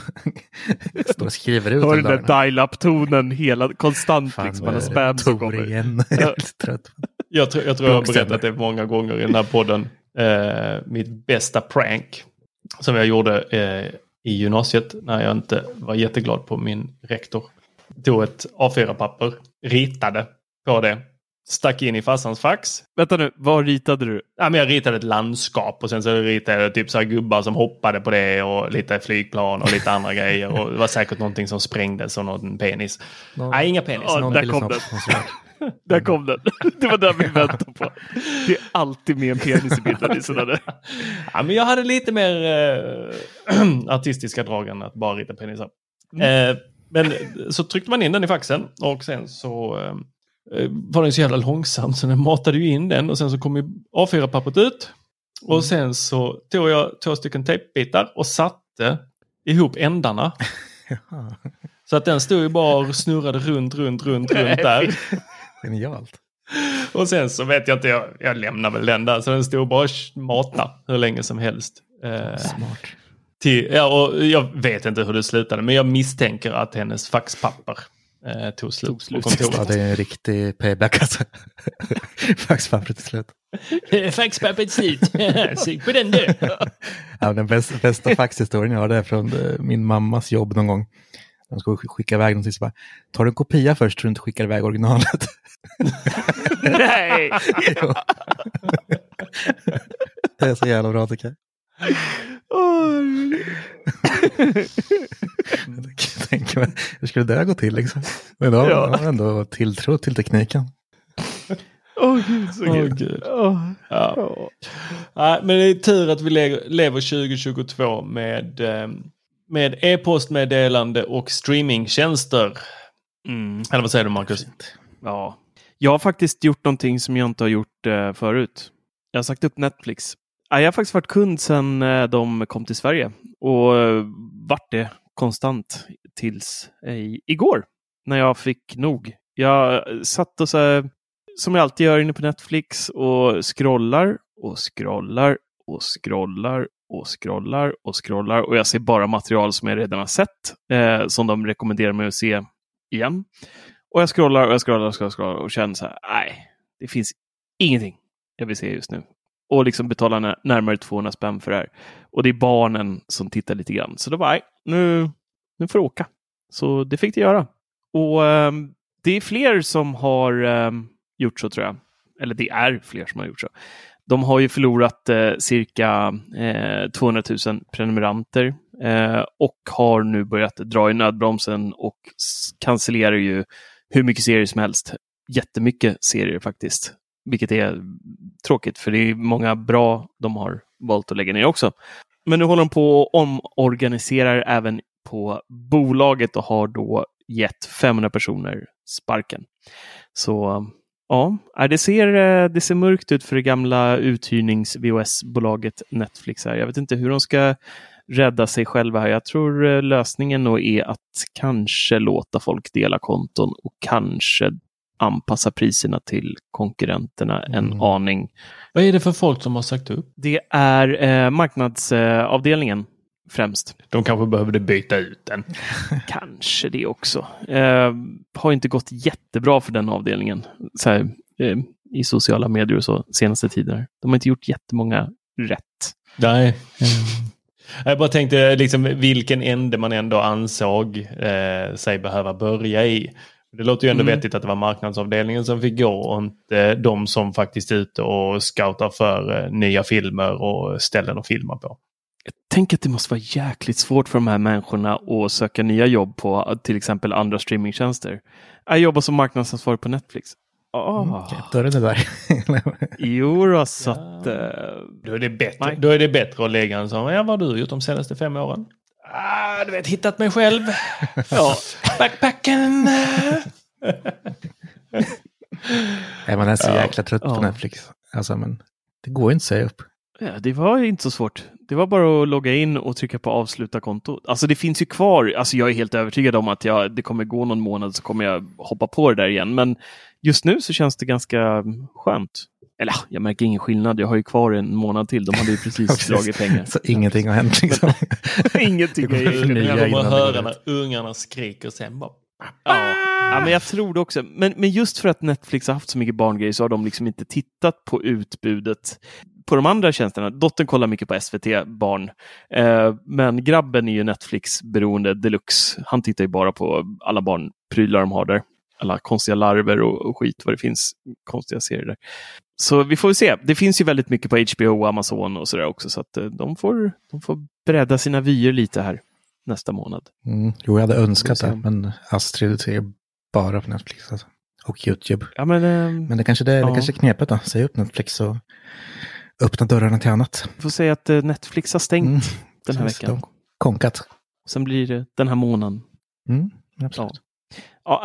står och skriver ut Hör den där dial-up-tonen hela, konstant. Fan, liksom, alla det? spam som kommer. igen. Trött. Jag tror jag, tror jag har berättat det många gånger i den här podden. Eh, mitt bästa prank som jag gjorde eh, i gymnasiet när jag inte var jätteglad på min rektor. Tog ett A4-papper, ritade på det, stack in i farsans fax. Vänta nu, vad ritade du? Ja, men jag ritade ett landskap och sen så ritade jag typ så här gubbar som hoppade på det och lite flygplan och lite andra grejer. Och det var säkert någonting som sprängdes och någon penis. Någon- Nej, inga penis. Ja, där kom den. Där kom den. Det var den vi väntade på. Det är alltid med en penis i bilden. i sådana där. Ja, men jag hade lite mer eh, artistiska drag än att bara rita penisar. Eh, men så tryckte man in den i faxen och sen så eh, var den så jävla långsam så den matade ju in den och sen så kom ju A4-pappret ut. Och sen så tog jag två stycken tejpbitar och satte ihop ändarna. Jaha, Så att den stod ju bara och snurrade runt, runt, runt, runt där. Genialt. Och sen så vet jag inte, jag, jag lämnar väl den där. Så den stod bara och mata hur länge som helst. Eh, Smart. Till, ja, och jag vet inte hur det slutade, men jag misstänker att hennes faxpapper eh, tog slut, Tog slut. på kontoret. Ja, det är en riktig payback alltså. Faxpappret till slut. Faxpappret slut. Sug på den du. Ja, den bästa, bästa faxhistorien jag har det är från eh, min mammas jobb någon gång. De ska sk- skicka iväg någonting så bara, tar du en kopia först så du inte skickar iväg originalet? Nej! Det är så jävla bra tycker jag. Jag tänker mig, hur skulle det gå till liksom? Men då Ja. har ändå tilltro till tekniken. Åh gud, så kul. Gud. Åh. Ja. Åh. Nej, men det är tur att vi le- lever 2022 med, eh, med e-postmeddelande och streamingtjänster. Mm. Eller vad säger du Marcus? Ja. Jag har faktiskt gjort någonting som jag inte har gjort eh, förut. Jag har sagt upp Netflix. Jag har faktiskt varit kund sedan eh, de kom till Sverige och eh, varit det konstant tills eh, igår när jag fick nog. Jag satt och så här, som jag alltid gör inne på Netflix och scrollar och scrollar och scrollar och scrollar och scrollar och jag ser bara material som jag redan har sett eh, som de rekommenderar mig att se igen. Och jag scrollar och jag scrollar och scrollar, scrollar och känner så här, nej, det finns ingenting jag vill se just nu. Och liksom betala närmare 200 spänn för det här. Och det är barnen som tittar lite grann. Så då var nej, nu, nu får du åka. Så det fick det göra. Och um, det är fler som har um, gjort så tror jag. Eller det är fler som har gjort så. De har ju förlorat eh, cirka eh, 200 000 prenumeranter eh, och har nu börjat dra i nödbromsen och cancellerar ju hur mycket serier som helst. Jättemycket serier faktiskt. Vilket är tråkigt för det är många bra de har valt att lägga ner också. Men nu håller de på och omorganiserar även på bolaget och har då gett 500 personer sparken. Så ja, äh, det ser, äh, det ser mörkt ut för det gamla uthyrnings-VHS-bolaget Netflix. Här. Jag vet inte hur de ska rädda sig själva här. Jag tror äh, lösningen nog är att kanske låta folk dela konton och kanske anpassa priserna till konkurrenterna en Mm. aning. Vad är det för folk som har sagt upp? Det är eh, marknadsavdelningen främst. De kanske behövde byta ut den. Kanske det också. Eh, har inte gått jättebra för den avdelningen så här, eh, i sociala medier och så senaste tiden. De har inte gjort jättemånga rätt. Nej. Jag bara tänkte liksom vilken ände man ändå ansåg eh, sig behöva börja i. Det låter ju ändå Mm. vettigt att det var marknadsavdelningen som fick gå och inte de som faktiskt är ute och scoutar för eh, nya filmer och ställen att filma på. Tänk att det måste vara jäkligt svårt för de här människorna att söka nya jobb på till exempel andra streamingtjänster. Jag jobbar som marknadsansvarig på Netflix. Oh. Då är det där. Jo, då, så att... eh, Då är det bättre, Nej. då är det bättre att lägga en sån. Ja, vad har du gjort de senaste fem åren? Ah, du vet, hittat mig själv. ja. Backpacken. Nej, man är så jäkla trött på Ja. Netflix. Alltså, men det går ju inte att säga upp. Ja, det var inte så svårt. Det var bara att logga in och trycka på avsluta konto. Alltså det finns ju kvar. Alltså jag är helt övertygad om att jag, det kommer gå någon månad så kommer jag hoppa på det där igen. Men just nu så känns det ganska skönt. Eller ja, jag märker ingen skillnad. Jag har ju kvar en månad till. De hade ju precis Precis. dragit pengar. Så ingenting har hänt liksom. Ingenting har nya Jag kommer höra när ungarna skriker sen bara. Ja. ja, men jag tror det också. Men, men just för att Netflix har haft så mycket barngrejer så har de liksom inte tittat på utbudet på de andra tjänsterna. Dottern kollar mycket på SVT Barn, eh, men grabben är ju Netflix-beroende deluxe. Han tittar ju bara på alla barnprylar de har där. Alla konstiga larver och, och skit vad det finns konstiga serier där. Så vi får se. Det finns ju väldigt mycket på HBO och Amazon och sådär också, så att eh, de får, de får bredda sina vyer lite här nästa månad. Mm. Jo, jag hade önskat det, men Astrid ser bara på Netflix. Alltså. Och YouTube. Ja, men, eh, Men det kanske det, Ja. det kanske är knepet då. Säg upp Netflix och öppna dörrarna till annat. får säga att eh, Netflix har stängt Mm. den här Känns veckan. de- Konkat. Sen blir det den här månaden. Mm. Absolut. Ja,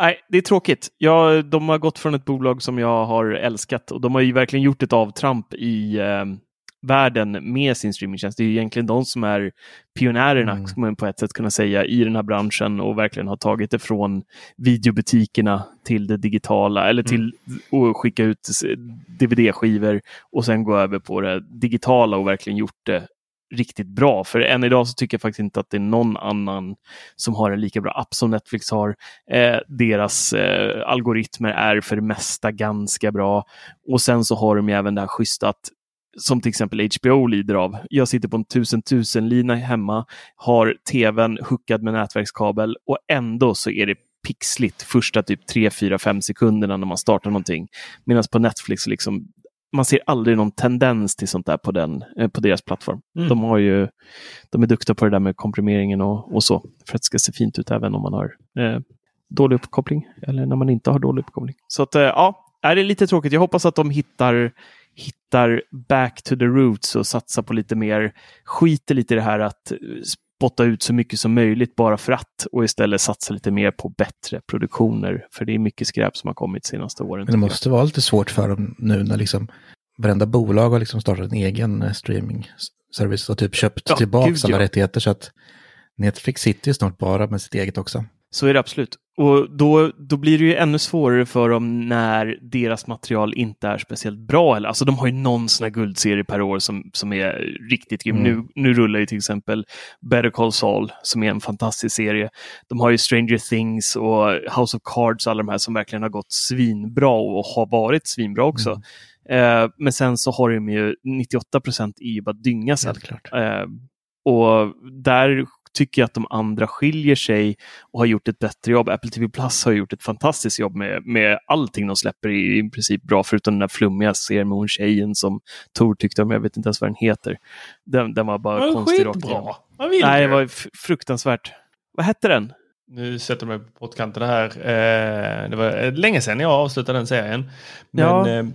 nej, det är tråkigt. Ja, de har gått från ett bolag som jag har älskat och de har ju verkligen gjort ett avtramp i eh, världen med sin streamingtjänst. Det är ju egentligen de som är pionjärerna, Mm. skulle man på ett sätt kunna säga, i den här branschen och verkligen har tagit det från videobutikerna till det digitala eller till att skicka ut DVD-skivor och sen gå över på det digitala och verkligen gjort det riktigt bra. För än idag så tycker jag faktiskt inte att det är någon annan som har en lika bra app som Netflix har. Eh, deras eh, algoritmer är för det mesta ganska bra. Och sen så har de ju även det här schyssta att som till exempel HBO lider av. Jag sitter på en 1000 1000 lina hemma, har tvn hookad med nätverkskabel och ändå så är det pixligt första typ 3, 4, 5 sekunderna när man startar någonting. Medan på Netflix liksom man ser aldrig någon tendens till sånt där på, den, eh, på deras plattform. Mm. De, har ju, de är duktiga på det där med komprimeringen och, och så. För att det ska se fint ut även om man har eh, dålig uppkoppling. Eller när man inte har dålig uppkoppling. Så att, eh, ja, är det är lite tråkigt. Jag hoppas att de hittar, hittar back to the roots och satsar på lite mer, skiter lite i det här att eh, spotta ut så mycket som möjligt bara för att och istället satsa lite mer på bättre produktioner. För det är mycket skräp som har kommit de senaste åren. Men det måste vara lite svårt för dem nu när liksom varenda bolag har liksom startat en egen eh, streaming-service och typ köpt Ja, tillbaka gud, alla ja. rättigheter så att Netflix sitter ju snart bara med sitt eget också. Så är det absolut. Och då, då blir det ju ännu svårare för dem när deras material inte är speciellt bra. Eller, alltså de har ju någon sån här guldserie per år som, som är riktigt grym. Mm. Nu, nu rullar ju till exempel Better Call Saul som är en fantastisk serie. De har ju Stranger Things och House of Cards, alla de här som verkligen har gått svinbra och har varit svinbra också. Eh, men sen så har de ju 98 procent är ju bara dynga sen. Klart. Eh, och där tycker jag att de andra skiljer sig och har gjort ett bättre jobb. Apple TV Plus har gjort ett fantastiskt jobb med, med allting de släpper är i princip bra, förutom den där flummiga serien med hon tjejen som Tor tyckte om. Jag vet inte ens vad den heter. Den, den var bara Men konstig rakt igenom. Nej, det var fruktansvärt. Vad hette den? Nu sätter du mig på pottkanten här. Eh, det var eh, länge sedan jag avslutade den serien. Men, Ja. eh,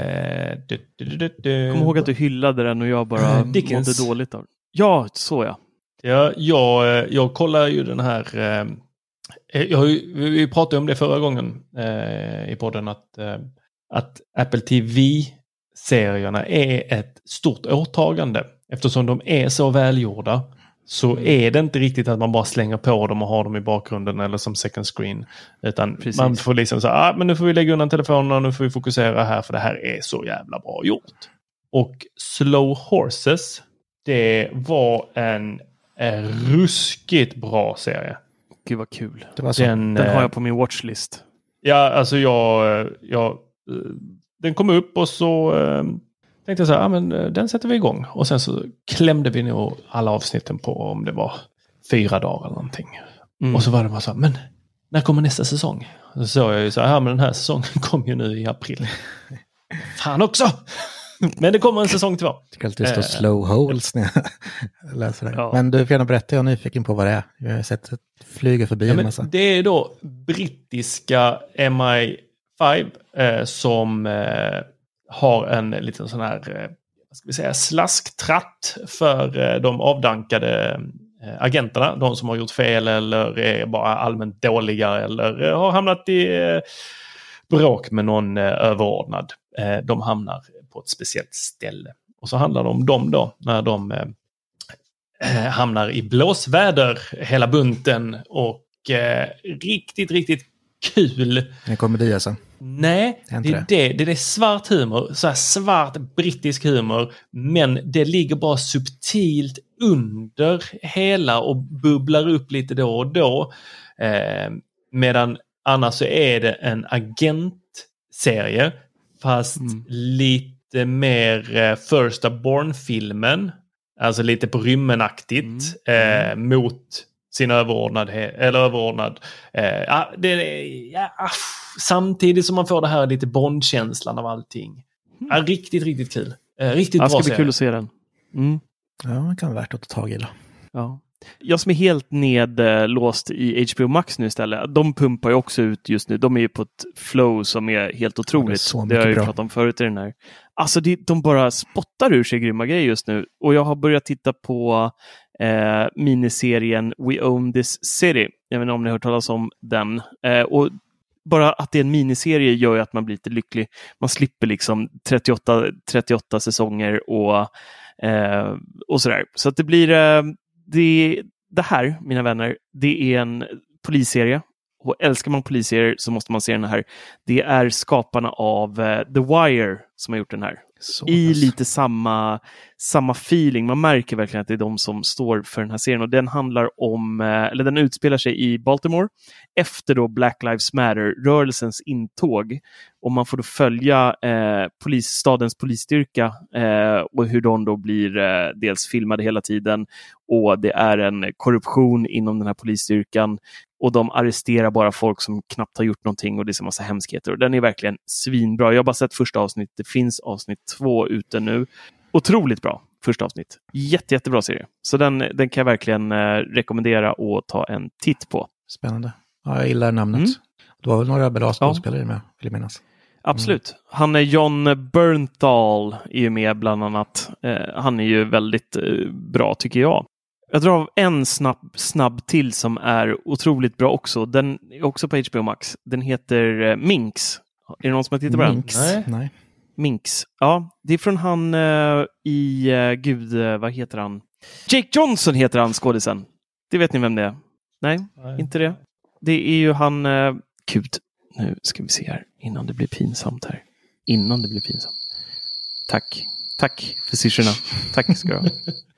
eh, du, du, du, du, du. Kom ihåg att du hyllade den och jag bara Eh, Dickens. mådde dåligt av den. Ja, så ja. Ja, jag, eh, jag kollar ju den här. Eh, jag har ju, vi pratade om det förra gången eh, i podden att, eh, att Apple TV-serierna är ett stort åtagande. Eftersom de är så välgjorda så är det inte riktigt att man bara slänger på dem och har dem i bakgrunden eller som second screen. Utan Precis. man får liksom säga, ah, men nu får vi lägga undan telefonen och nu får vi fokusera här för det här är så jävla bra gjort. Och Slow Horses, det var en ruskigt bra serie. Gud vad kul. Det var så. Den, Den har eh, jag på min watchlist. Ja, alltså jag, jag eh, den kom upp och så eh, tänkte jag så här, ah, men eh, den sätter vi igång. Och sen så klämde vi nog alla avsnitten på om det var fyra dagar eller någonting. Mm. Och så var det bara så här, men när kommer nästa säsong? Så såg jag ju så här, ja men den här säsongen kom ju nu i april. Fan också! Men det kommer en säsong två. Jag tycker alltid det står Eh. slow holes när jag läser det. Ja. Men du får gärna berätta, jag är nyfiken på vad det är. Jag har sett det flyger förbi Ja, en massa. det är då brittiska MI5 eh, som eh, har en liten sån här eh, ska vi säga, slasktratt för eh, de avdankade agenterna. De som har gjort fel eller är bara allmänt dåliga eller har hamnat i bråk med någon överordnad. De hamnar på ett speciellt ställe. Och så handlar det om dem då när de eh, eh, hamnar i blåsväder hela bunten och eh, riktigt, riktigt kul. En komedi alltså. Nej, Det är det det. Det, det är svart humor, så svart brittisk humor, men det ligger bara subtilt under hela och bubblar upp lite då och då. Eh, medan annars så är det en agentserie, fast Mm. lite mer eh, First Born-filmen. Alltså lite på rymmenaktigt eh, mot sin överordnad. Eller överordnad. Eh, ja, det, ja, aff, samtidigt som man får det här lite Bond-känslan av allting. Ja, riktigt, riktigt kul. Eh, riktigt Ja, det bra ska bli serie. kul att se den. Mm. Ja, det kan vara värt att ta tag i. Då. Ja. Jag som är helt nedlåst i HBO Max nu istället. De pumpar ju också ut just nu. De är ju på ett flow som är helt otroligt. det mycket har jag ju bra. pratat om förut i den här. Alltså det, de bara spottar ur sig grymma grejer just nu. Och jag har börjat titta på eh, miniserien We Own This City. Jag vet inte om ni har hört talas om den. Eh, och bara att det är en miniserie gör ju att man blir lite lycklig. Man slipper liksom 38, 38 säsonger och, eh, och sådär. Så att det blir eh, det, det här, mina vänner, det är en polisserie. Och älskar man polisserier så måste man se den här. Det är skaparna av eh, The Wire som har gjort den här. Så I pass. lite samma, samma feeling. Man märker verkligen att det är de som står för den här serien. Och den handlar om, eh, eller den utspelar sig i Baltimore efter då Black Lives Matter-rörelsens intåg. Och man får då följa eh, polis, stadens polisstyrka eh, och hur de då blir eh, dels filmade hela tiden och det är en korruption inom den här polisstyrkan och de arresterar bara folk som knappt har gjort någonting och det är så massa hemskheter. Och den är verkligen svinbra. Jag har bara sett första avsnittet. Det finns avsnitt två ute nu. Otroligt bra första avsnitt. Jätte, jättebra serie. Så den, den kan jag verkligen eh, rekommendera att ta en titt på. Spännande. Ja, jag gillar namnet. Mm. Det var väl några bra skådespelare med, vill jag minnas. Absolut. Han är John Bernthal är ju med bland annat. Eh, han är ju väldigt eh, bra tycker jag. Jag drar av en snabb, snabb till som är otroligt bra också. Den är också på HBO Max. Den heter eh, Minx. Är det någon som har tittat på den? Minx. Nej. Minx. Ja, det är från han uh, i, uh, gud, uh, vad heter han? Jake Johnson heter han, skådisen. Det vet ni vem det är? Nej, Nej. inte det. Det är ju han, uh, gud, nu ska vi se här, innan det blir pinsamt här. Innan det blir pinsamt. Tack. Tack för syrsorna. Tack ska du ha.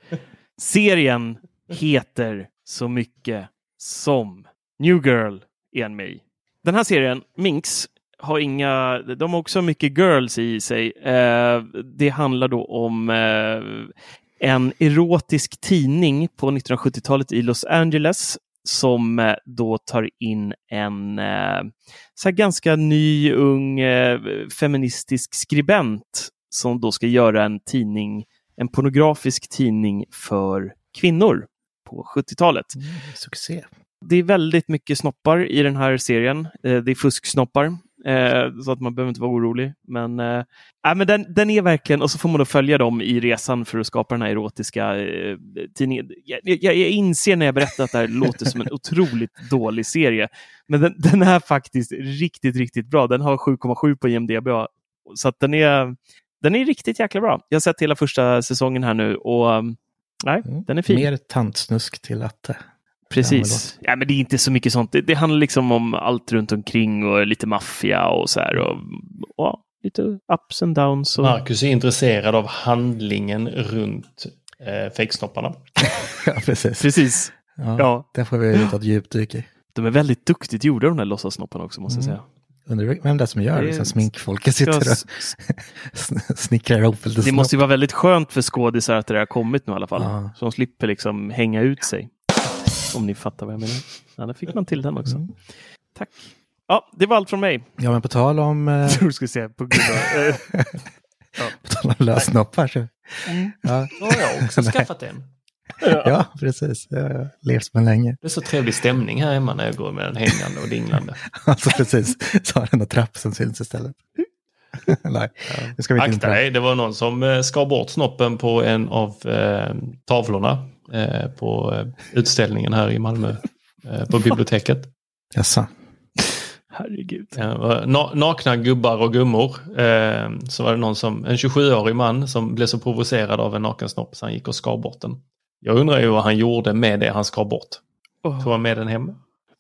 Serien heter så mycket som New Girl en mig. Den här serien, Minx, har inga, de har också mycket girls i sig. Eh, det handlar då om eh, en erotisk tidning på 1970-talet i Los Angeles som eh, då tar in en eh, så här ganska ny, ung eh, feministisk skribent som då ska göra en tidning, en pornografisk tidning för kvinnor på 70-talet. Mm, succé. Det är väldigt mycket snoppar i den här serien. Eh, Det är fusksnoppar, eh, så att man behöver inte vara orolig. Men, eh, äh, men den, den är verkligen, och så får man då följa dem i resan för att skapa den här erotiska eh, tidningen. Jag, jag, jag inser när jag berättar att det här låter som en otroligt dålig serie, men den, den är faktiskt riktigt, riktigt bra. Den har 7,7 på IMDB, så att den är, den är riktigt jäkla bra. Jag har sett hela första säsongen här nu och um, nej, Mm. den är fin. Mer tantsnusk till latte. Precis. Ja, men det är inte så mycket sånt. Det, det handlar liksom om allt runt omkring och lite maffia och så här. Och, och ja, lite ups and downs. Och... Marcus är intresserad av handlingen runt eh, fejksnopparna. ja, precis. Precis. Ja, Ja. Det får vi ta ett djupdyk i. De är väldigt duktigt gjorda de där låtsassnopparna också måste jag Mm. säga. Undrar vem det är som gör Det Liksom sminkfolket sitter Ja, och snickrar ihop lite Det måste ju vara väldigt skönt för skådisar att det där har kommit nu i alla fall. Ja. Så de slipper liksom hänga ut sig. Om ni fattar vad jag menar. Ja, där fick man till den också. Mm. Tack. Ja, det var allt från mig. Ja, men på tal om, eh, Jag tror du skulle säga på grund av... eh, på tal om lössnoppar så. Mm. Ja, Då har jag också skaffat en. Ja, precis. Jag har levt med länge. Det är så trevlig stämning här hemma när jag går med den hängande och dinglande. Alltså precis, så har den en trapp som syns istället. Nej, det ska vi inte in Akta dig, det var någon som eh, skar bort snoppen på en av eh, tavlorna eh, på eh, utställningen här i Malmö eh, på biblioteket. Jaså? Herregud. Na nakna gubbar och gummor. Eh, så var det någon som, en 27-årig man som blev så provocerad av en naken snopp så han gick och skar bort den. Jag undrar ju vad han gjorde med det han skar bort. Åh. Tog han med den hem?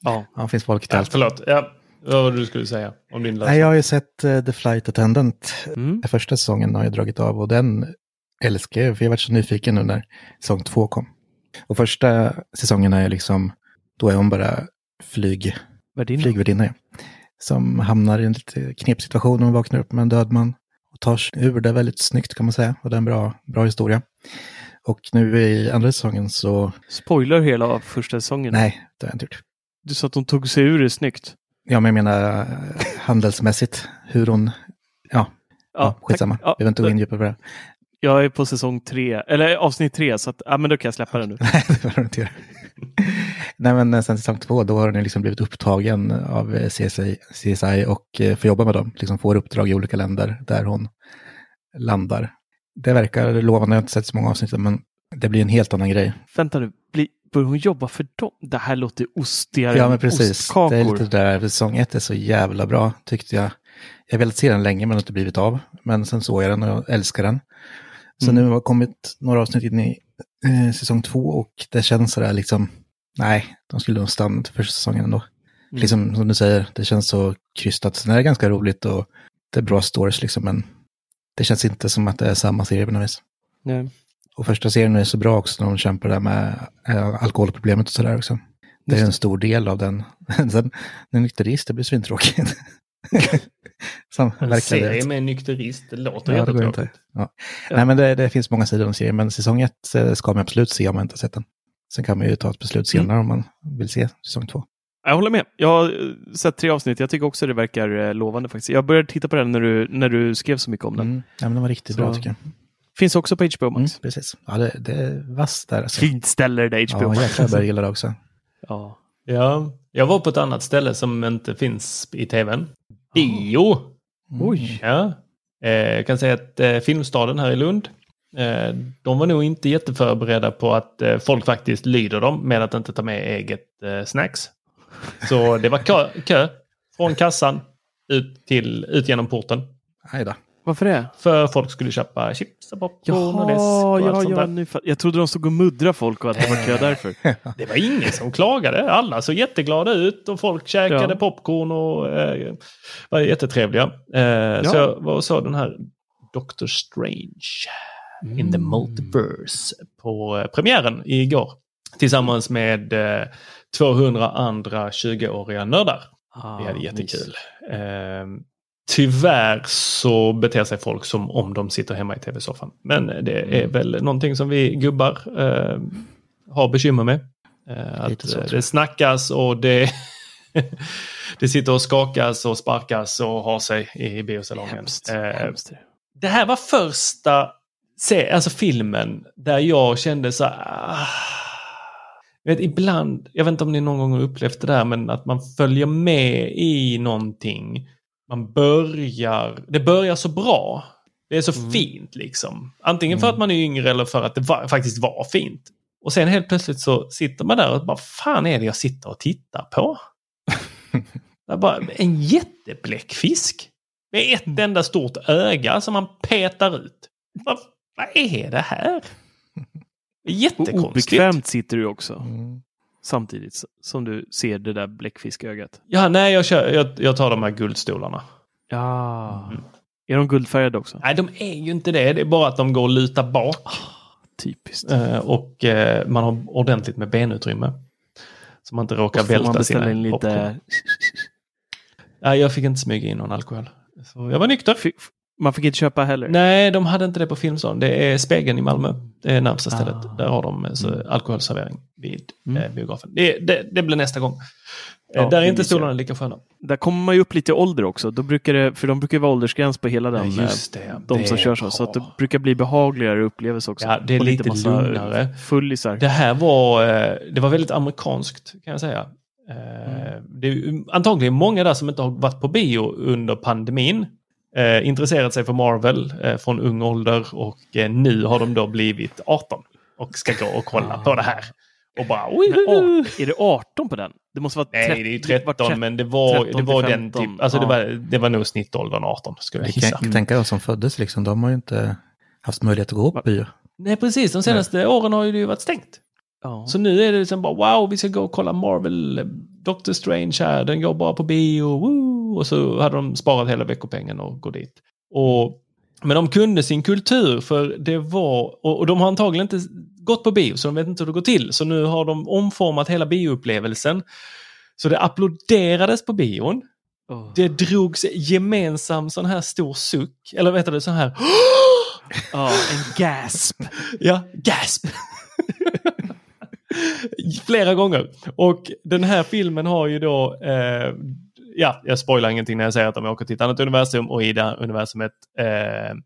Ja. Ja, finns folk Ja, förlåt, ja, vad var det du skulle säga om din Nej, jag har ju sett eh, The Flight Attendant. Mm. Den första säsongen har jag dragit av och den älskar jag, för jag var så nyfiken nu när säsong två kom. Och första säsongen är liksom, då är hon bara flyg, Värdinna. flygvärdinna. Som hamnar i en lite knepig situation och vaknar upp med en död man. Och tar sig ur det väldigt snyggt kan man säga. Och det är en bra, bra historia. Och nu i andra säsongen så, Spoiler hela första säsongen. nej, det har jag inte gjort. Du sa att de tog sig ur det snyggt. Ja, men jag menar eh, handelsmässigt, hur hon, ja, ja, skitsamma. tack. Vi behöver inte gå in djupare på det. Jag är på säsong tre, eller avsnitt tre, så att, ja, men då kan jag släppa det nu. Nej, det behöver du inte göra. Nej, men eh, sen säsong två, då har den liksom blivit upptagen av eh, CSI, CSI och får jobba med dem. Liksom får uppdrag i olika länder där hon landar. Det verkar lovande, jag har inte sett så många avsnitt, men det blir en helt annan grej. Vänta nu, bli, börjar hon jobba för dem? Det här låter ostigare Ja, men precis. ostkakor. Det är lite det där, säsong ett är så jävla bra, tyckte jag. Jag har velat se den länge, men har inte blivit av. Men sen såg jag den och jag älskar den. Så Mm. nu har det kommit några avsnitt in i eh, säsong två och det känns sådär liksom, nej, de skulle nog stanna till första säsongen ändå. Mm. Liksom som du säger, det känns så krystat. Sen är det ganska roligt och det är bra stories liksom, men det känns inte som att det är samma serie på något vis. Nej. Och första serien är så bra också när de kämpar där med eh, alkoholproblemet och sådär också. Det är en stor del av den. Sen, när nykterist, det blir svintråkigt. Som En serie med en nykterist, det låter Ja, det inte. Ja. Nej, men det, det finns många sidor om serien, men säsong ett eh, ska man absolut se om man inte har sett den. Sen kan man ju ta ett beslut senare om man vill se säsong två. Jag håller med. Jag har eh, sett tre avsnitt. Jag tycker också det verkar eh, lovande faktiskt. Jag började titta på den när du, när du skrev så mycket om den. Mm. Ja, men den var riktigt Så- bra tycker jag. Finns också på HBO Mm, Max. precis. Ja, det, det är vasst där alltså. Fint ställe det HBO Ja, Max. jäklar jag börjar gilla det också. ja. Ja, jag var på ett annat ställe som inte finns i tvn. Bio! Mm. Oj. Ja. Eh, jag kan säga att eh, Filmstaden här i Lund Eh, de var nog inte jätteförberedda på att eh, folk faktiskt lyder dem med att inte ta med eget eh, snacks. Så det var kö, kö från kassan ut, till, ut genom porten. Aj då. Varför det? För folk skulle köpa chips och popcorn och läsk Jaha, och allt ja, sånt ja, där. nu Jag trodde de stod och muddrade folk och att det var kö därför. Det var ingen som klagade. Alla såg jätteglada ut och folk käkade Ja. popcorn och eh, var jättetrevliga. Eh, Så jag var och såg den här Doctor Strange in the multiverse på eh, premiären igår. Tillsammans med eh, 200 andra 20-åriga nördar. Ah, Vi hade jättekul. Eh, tyvärr så beter sig folk som om de sitter hemma i tv-soffan. Men det Mm. är väl någonting som vi gubbar eh, har bekymmer med. Eh, att så, eh, det snackas och det, det sitter och skakas och sparkas och har sig i biosalongen. Hemskt. Eh, Hemskt. det här var första se, alltså filmen där jag kände så här, ah, vet, ibland, jag vet inte om ni någon gång har upplevt det där, men att man följer med i någonting. Man börjar, det börjar så bra. Det är så Mm. fint liksom. Antingen för att man är yngre eller för att det var, faktiskt var fint. Och sen helt plötsligt så sitter man där och bara, fan är det jag sitter och tittar på? det bara en jättebläckfisk. Med ett enda stort öga som man petar ut. Vad, vad är det här? Och Jättekonstigt. obekvämt sitter du också. Mm. Samtidigt som du ser det där bläckfiskögat. Ja, nej, jag, kör, jag, jag tar de här guldstolarna. Ja. Mm. Är de guldfärgade också? Nej, de är ju inte det. Det är bara att de går att luta bak. Typiskt. Eh, och eh, man har ordentligt med benutrymme. Så man inte råkar Och man välta beställa sina in lite... popcorn. Nej, jag fick inte smyga in någon alkohol. Så jag var nykter. F- Man fick inte köpa heller? Nej, de hade inte det på Filmstaden. Det är Spegeln i Malmö. Det är närmsta stället. Ah. Där har de eh, så, Mm. alkoholservering vid Mm. eh, biografen. Det, det, det blir nästa gång. Eh, Ja, där är inte stolarna lika sköna. Där kommer man ju upp lite ålder också. Då brukar det, för de brukar vara åldersgräns på hela den. Ja, eh, det. De som kör så. Så att det brukar bli behagligare upplevelse också. Ja, det är Och lite massa lugnare. Fullisar. Det här var, eh, det var väldigt amerikanskt kan jag säga. Eh, Det är antagligen många där som inte har varit på bio under pandemin. Eh, intresserat sig för Marvel eh, från ung ålder och eh, nu har de då blivit 18 och ska gå och kolla på det här. Och bara Men är det 18 på den? Det måste vara Nej, 30, det är ju var 13 men det var, 13 det var den 15. typ, alltså det, Ja. var, det var nog snittåldern 18 skulle jag Jag gissa. kan tänka de som föddes, liksom, de har ju inte haft möjlighet att gå på bio. Nej precis, de senaste åren har ju det ju varit stängt. Ja. Så nu är det liksom bara wow, vi ska gå och kolla Marvel, Doctor Strange här, den går bara på bio, woo! Och så hade de sparat hela veckopengen och gå dit. Och, men de kunde sin kultur för det var, och, och de har antagligen inte gått på bio så de vet inte hur det går till. Så nu har de omformat hela bioupplevelsen. Så det applåderades på bion. Åh. Det drogs gemensam sån här stor suck, eller vet du, sån här Ja, en gasp. Ja, gasp! Flera gånger. Och den här filmen har ju då, eh, ja, jag spoilar ingenting när jag säger att de åker till ett annat universum och i det universumet, eh,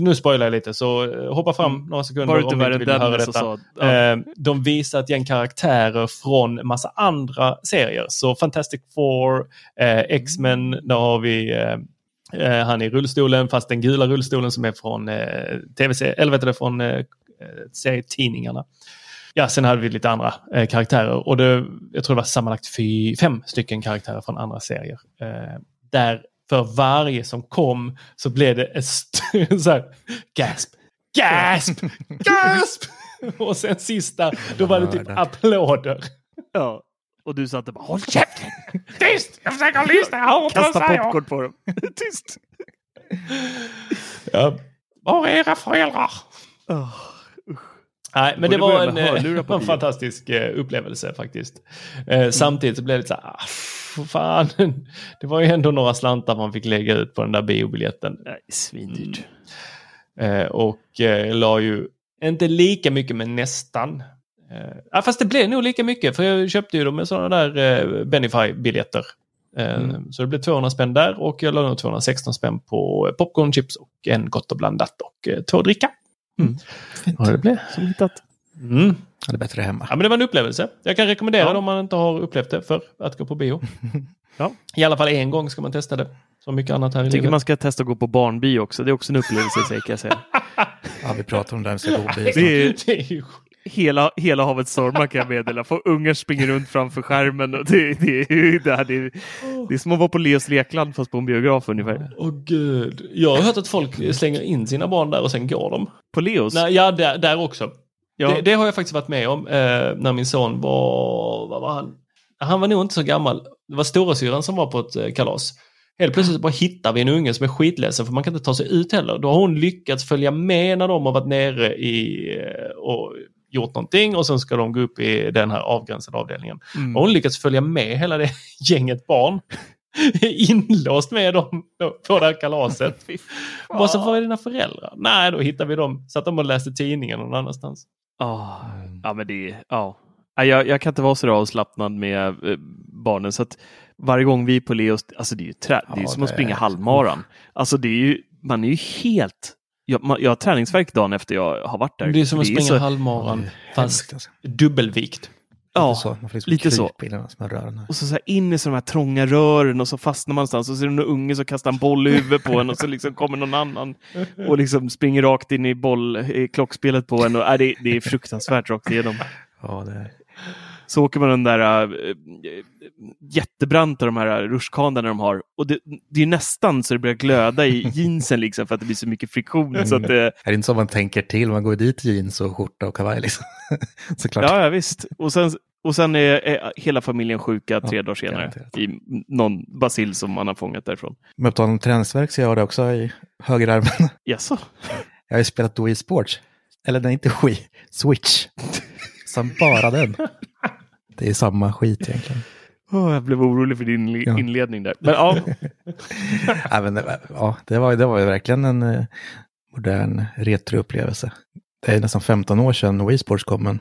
nu spoilar jag lite så eh, hoppa fram några sekunder Var om värre inte vill höra detta. sa? Ja. Eh, de visar ett gäng karaktärer från massa andra serier. Så Fantastic Four, eh, X-Men, där har vi han i rullstolen, fast den gula rullstolen som är från tv eller vet du det, från serietidningarna. Ja, sen hade vi lite andra eh, karaktärer och det, jag tror det var sammanlagt fy, fem stycken karaktärer från andra serier. Eh, där för varje som kom så blev det ett så här, gasp, gasp, gasp! och sen sista, då var det typ applåder. ja. Och du satt där bara håll käften! Tyst! Jag försöker lyssna, jag hör inte Kasta popcorn på dem. Tyst! Ja. Var är era föräldrar? Oh. Nej, men det var en, en fantastisk eh, upplevelse faktiskt. Eh, Samtidigt så blev det lite så här, ah, fan, det var ju ändå några slantar man fick lägga ut på den där biobiljetten. Svindyrt. Eh, och eh, la ju inte lika mycket men nästan. Ja, fast det blev nog lika mycket för jag köpte ju dem med sådana där Benify-biljetter. Mm. Så det blev 200 spänn där och jag la nog 216 spänn på popcorn, chips och en gott och blandat och två dricka. Fint. Ja, det blev. Som hittat. Mm. Ja, det är bättre hemma. Ja, men det var en upplevelse. Jag kan rekommendera Ja. det om man inte har upplevt det för att gå på bio. Ja. I alla fall en gång ska man testa det. Som mycket annat här i Jag tycker livet. man ska testa att gå på barnbio också. Det är också en upplevelse i sig kan jag säga. Ja, vi pratar om det här med. Det är Det är hela, hela havet stormar kan jag meddela. För ungar springer runt framför skärmen. Och det, det, det, det, det, det är som att vara på Leos lekland fast på en biograf ungefär. Åh gud. Jag har hört att folk slänger in sina barn där och sen går de. På Leos? Nej, ja, där, där också. Ja. Det, det har jag faktiskt varit med om eh, när min son var, vad var han? Han var nog inte så gammal. Det var storasyrran som var på ett eh, kalas. Helt plötsligt bara hittar vi en unge som är skitledsen för man kan inte ta sig ut heller. Då har hon lyckats följa med när de har varit nere i eh, och gjort någonting och sen ska de gå upp i den här avgränsade avdelningen. Mm. Och hon lyckats följa med hela det gänget barn. Inlåst med dem på det här kalaset. Bara så, var är dina föräldrar? Nej, då hittade vi dem. Satt de och läste tidningen någon annanstans. Ah, ja, men det ja. Jag, jag kan inte vara så avslappnad med eh, barnen så att varje gång vi är på Leos, alltså det är ju, trä, det är ju som att springa halvmaran. Alltså det är ju, man är ju helt, jag, jag har träningsvärk dagen efter jag har varit där. Det är som att springa så- halvmaran fast alltså. dubbelvikt. Ja, Lite så. Man får liksom lite så. Och så, så här in i så de här trånga rören och så fastnar man någonstans och så är det någon unge som kastar en boll i huvudet på en och så liksom kommer någon annan och liksom springer rakt in i boll i klockspelet på en. Och, äh, det, det är fruktansvärt rakt igenom. Ja, det är... Så åker man den där äh, jättebranta de här rutschkanorna de har. Och det, det är nästan så det börjar glöda i jeansen liksom för att det blir så mycket friktion. Så att, det, Är det inte så man tänker till? Man går dit i jeans och skjorta och kavaj liksom. Såklart. ja, ja, visst. Och sen, och sen är, är hela familjen sjuka tre Ja, dagar senare garanterat. i någon basil som man har fångat därifrån. Men på tal om träningsverk så jag har det också i högerarmen. Jaså? Jag har ju spelat Wii Sports. Eller nej, inte Wii. Switch. Som bara den. Det är samma skit egentligen. Åh, jag blev orolig för din Ja. inledning där. Men ja, ja, men, det- ja, det, var, det var ju verkligen en eh, modern retroupplevelse. Det är nästan 15 år sedan Wii Sports kom, men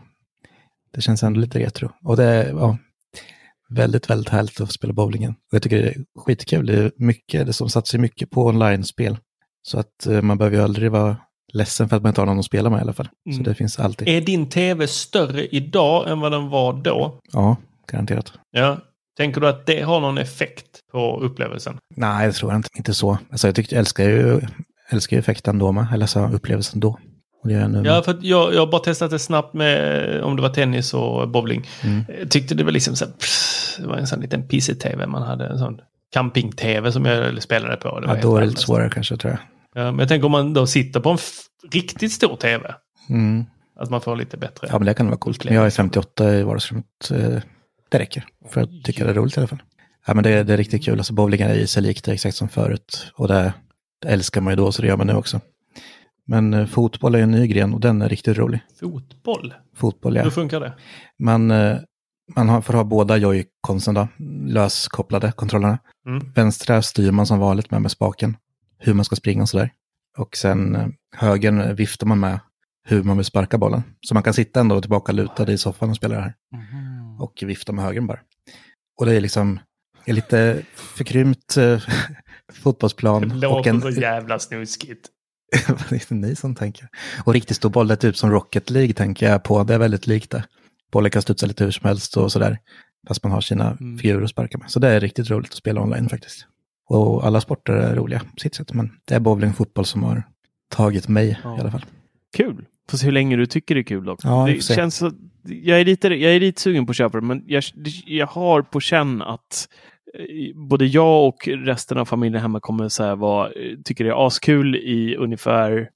det känns ändå lite retro. Och det är ja, väldigt, väldigt härligt att spela bowlingen. Och jag tycker det är skitkul. Det är mycket, det som satsar mycket på online-spel. Så att eh, man behöver ju aldrig vara ledsen för att man inte har någon att spela med i alla fall. Så Mm. det finns alltid. Är din tv större idag än vad den var då? Ja, garanterat. Ja. Tänker du att det har någon effekt på upplevelsen? Nej, det tror jag inte. Inte så. Alltså, jag, tyckte, jag älskar ju, älskar ju effekten då med, eller så upplevelsen då. Och det gör jag nu. Ja, för jag, jag har bara testat det snabbt med om det var tennis och bowling. Mm. Jag tyckte det var liksom så här, pff, det var en sån liten pissig-tv man hade. En sån camping-tv som jag spelade på. Det var ja, då är det lite svårare kanske, tror jag. Ja, men jag tänker om man då sitter på en riktigt stor tv. Mm. Att man får lite bättre. Ja, men det kan vara coolt. Men jag är 58 i vardagsrummet. eh, Det räcker för att tycka det är roligt i alla fall. Ja, men det, det är riktigt kul. Alltså bowling är i sig likt exakt som förut. Och det, det älskar man ju då, så det gör man nu också. Men eh, fotboll är en ny gren och den är riktigt rolig. Fotboll? Fotboll, ja. Hur funkar det? Man, eh, man får ha båda joy-consen då, löskopplade kontrollerna. Mm. Vänstra styr man som vanligt med med spaken, hur man ska springa och sådär. Och sen eh, högern viftar man med hur man vill sparka bollen. Så man kan sitta ändå tillbaka lutad i soffan och spela det här. Och vifta med högern bara. Och det är liksom är lite förkrympt eh, fotbollsplan. Det och låter en, så jävla snuskigt. det är ni som tänker. Och riktigt stor boll, det är typ som Rocket League tänker jag på. Det är väldigt likt det. Bollen kan studsa lite hur som helst och sådär. Fast man har sina Mm. figurer att sparka med. Så det är riktigt roligt att spela online faktiskt. Och alla sporter är roliga på sitt sätt. Men det är bowling och fotboll som har tagit mig Ja. i alla fall. kul. Får se hur länge du tycker det är kul dock. Ja, det känns så, jag, är lite, jag är lite sugen på att köpa det, men jag, jag har på känn att eh, både jag och resten av familjen hemma kommer så här vara, tycker det är askul i ungefär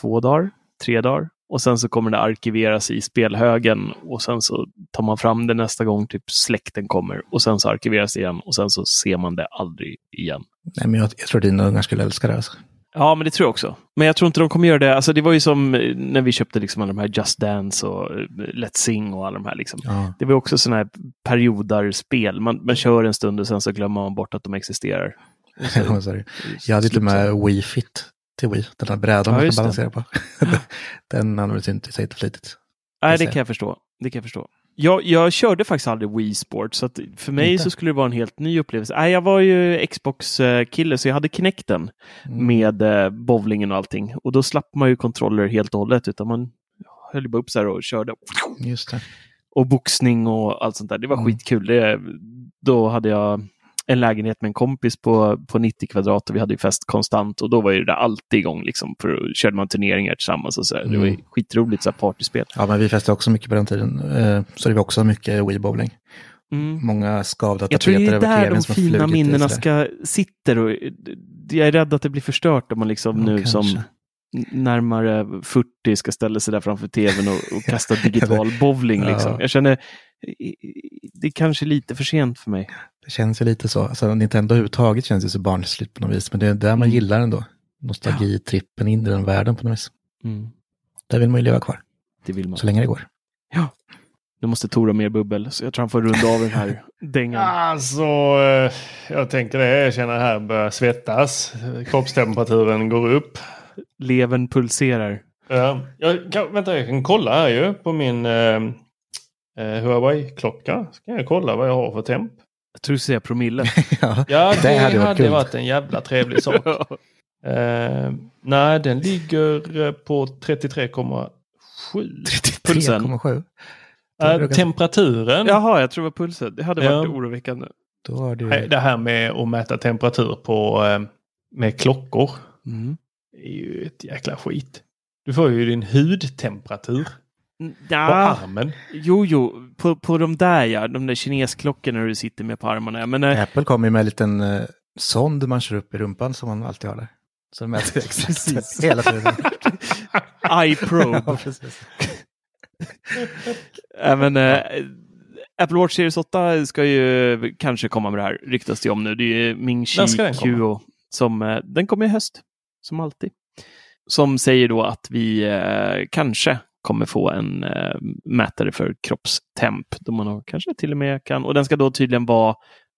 två dagar, tre dagar. Och sen så kommer det arkiveras i spelhögen och sen så tar man fram det nästa gång typ släkten kommer och sen så arkiveras det igen och sen så ser man det aldrig igen. Nej, men jag, jag tror dina ungar skulle älska det. Alltså. Ja, men det tror jag också. Men jag tror inte de kommer göra det. Alltså, det var ju som eh, när vi köpte liksom alla de här Just Dance och eh, Let's Sing och alla de här. Liksom. Ja. Det var också sådana här periodarspel. Man, man kör en stund och sen så glömmer man bort att de existerar. Jag hade till och med Wii Fit till Wii. Den där brädan Ja, man just kan det. balansera på. den använder inte inte flitigt. Nej, det kan jag förstå. Det kan jag förstå. Jag, jag körde faktiskt aldrig Wii Sport, så för mig Inte? så skulle det vara en helt ny upplevelse. Nej, jag var ju Xbox-kille, så jag hade Kinecten Mm. med eh, bowlingen och allting. Och då slapp man ju kontroller helt och hållet, utan man höll bara upp så här och körde. Just det. Och boxning och allt sånt där. Det var Mm. skitkul. Det, då hade jag en lägenhet med en kompis på, på 90 kvadrat och vi hade ju fest konstant och då var ju det alltid igång. Liksom, för då körde man turneringar tillsammans och så där. Det var ju Mm. skitroligt så här partyspel. Ja, men vi festade också mycket på den tiden. Eh, Så det var också mycket Wii-bowling. Mm. Många skavda Jag tror det tapeter är över där tvn de som fina minnena ska sitter. Och, jag är rädd att det blir förstört om man liksom Ja, nu kanske. som närmare 40 ska ställa sig där framför tvn och, och kasta digital bowling. Ja. Liksom. Jag känner, det är kanske lite för sent för mig. Det känns ju lite så. Alltså, Nintendo överhuvudtaget känns ju så barnsligt på något vis. Men det är där man Mm. gillar ändå. Nostalgitrippen in i den världen på något vis. Mm. Där vill man ju leva kvar. Det vill man. Så länge det går. Nu måste Tor ha mer bubbel, så jag tror han får runda av den här dängan. Alltså, eh, jag tänker det. Jag känner här börjar svettas. Kroppstemperaturen går upp. Levern pulserar. Ja, jag kan, vänta, jag kan kolla här ju på min eh, eh, Huawei-klocka. Så kan jag kolla vad jag har för temp. Jag tror du säger promille. ja, Ja, det, Det hade, hade varit kul. varit en jävla trevlig sak. Eh, nej, den ligger eh, på 33,7. Pulsen. 3,7. Eh, temperaturen. Jaha, jag tror det var pulsen. Det hade varit Ja. oroväckande. Då har du... Nej, Det här med att mäta temperatur på eh, med klockor Mm. Är ju ett jäkla skit. Du får ju din hudtemperatur på Ja, armen. jo, jo, på, på de där ja, de där kinesklockorna du sitter med på armarna. Men, eh, Apple kommer ju med en liten eh, sond man kör upp i rumpan som man alltid har där. Så de mäter exakt Precis. hela tiden. iProbe. ja, precis. Även, eh, Apple Watch Series 8 ska ju kanske komma med det här, ryktas det om nu. Det är ju Ming Chi När ska den komma? Kuo som, eh, den kommer i höst, som alltid. Som säger då att vi eh, kanske kommer få en eh, mätare för kroppstemp. Då man kanske till och med kan, och den ska då tydligen vara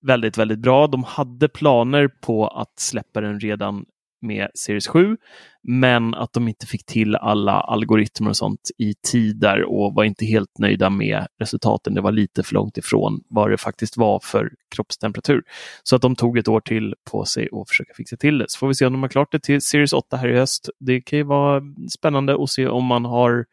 väldigt, väldigt bra. De hade planer på att släppa den redan med Series 7, men att de inte fick till alla algoritmer och sånt i tid där och var inte helt nöjda med resultaten. Det var lite för långt ifrån vad det faktiskt var för kroppstemperatur. Så att de tog ett år till på sig att försöka fixa till det. Så får vi se om de har klart det till Series 8 här i höst. Det kan ju vara spännande att se om man har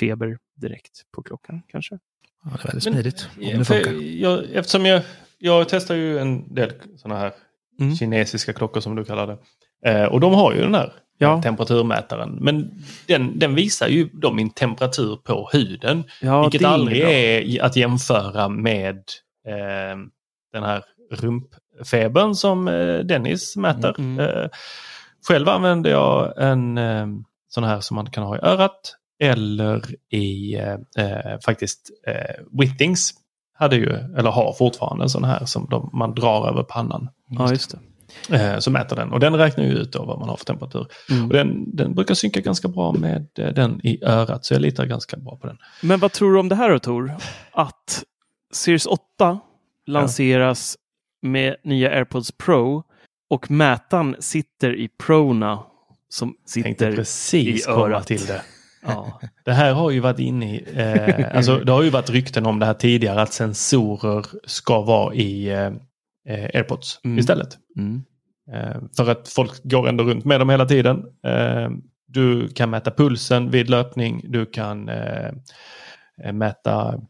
feber direkt på klockan kanske. Ja, det är väldigt Men- smidigt. Om Ja, det för funkar. Jag, eftersom jag, jag testar ju en del sådana här Mm. kinesiska klockor som du kallar det. Eh, och de har ju den här Ja. eh, temperaturmätaren. Men den, den visar ju då min temperatur på huden. Ja, vilket är aldrig bra. är att jämföra med eh, den här rumpfebern som eh, Dennis mäter. Mm. Eh, själv använder jag en eh, sån här som man kan ha i örat eller i faktiskt eh, Whittings hade ju, eller har fortfarande en sån här som de, man drar över pannan. Ja, just det. Eh, så mäter den och den räknar ju ut då vad man har för temperatur. Mm. Och den, den brukar synka ganska bra med eh, den i örat så jag litar ganska bra på den. Men vad tror du om det här då Tor? Att Series 8 lanseras med nya AirPods Pro och mätaren sitter i Prona som sitter precis i örat. till det. Ja. Det här har ju varit inne i, eh, alltså det har ju varit rykten om det här tidigare att sensorer ska vara i eh, AirPods Mm. istället. Mm. Eh, för att folk går ändå runt med dem hela tiden. Eh, du kan mäta pulsen vid löpning, du kan eh, eh, mäta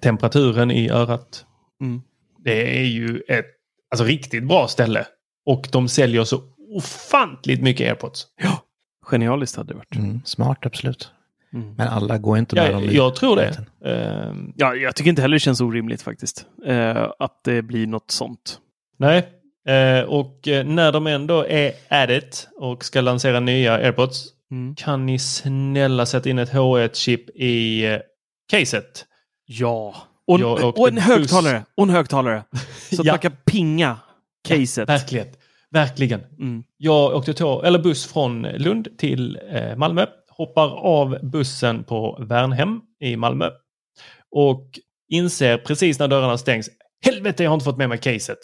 temperaturen i örat. Mm. Det är ju ett alltså, riktigt bra ställe. Och de säljer så ofantligt mycket AirPods. Genialiskt hade det varit. Mm, smart, absolut. Mm. Men alla går inte med Ja, dem. i- jag tror det. Eh, Ja, jag tycker inte heller det känns orimligt faktiskt. Eh, att det blir något sånt. Nej, eh, och eh, när de ändå är at it och ska lansera nya AirPods Mm. kan ni snälla sätta in ett H1-chip i caset. Ja. Och, Jag en- åkte och en buss. högtalare. Och en högtalare. Så att Ja. man kan pinga caset. Verkligen. Verkligen. Mm. Jag åkte tåg, eller buss från Lund till Malmö. Hoppar av bussen på Värnhem i Malmö. Och inser precis när dörrarna stängs. Helvete, jag har inte fått med mig caset.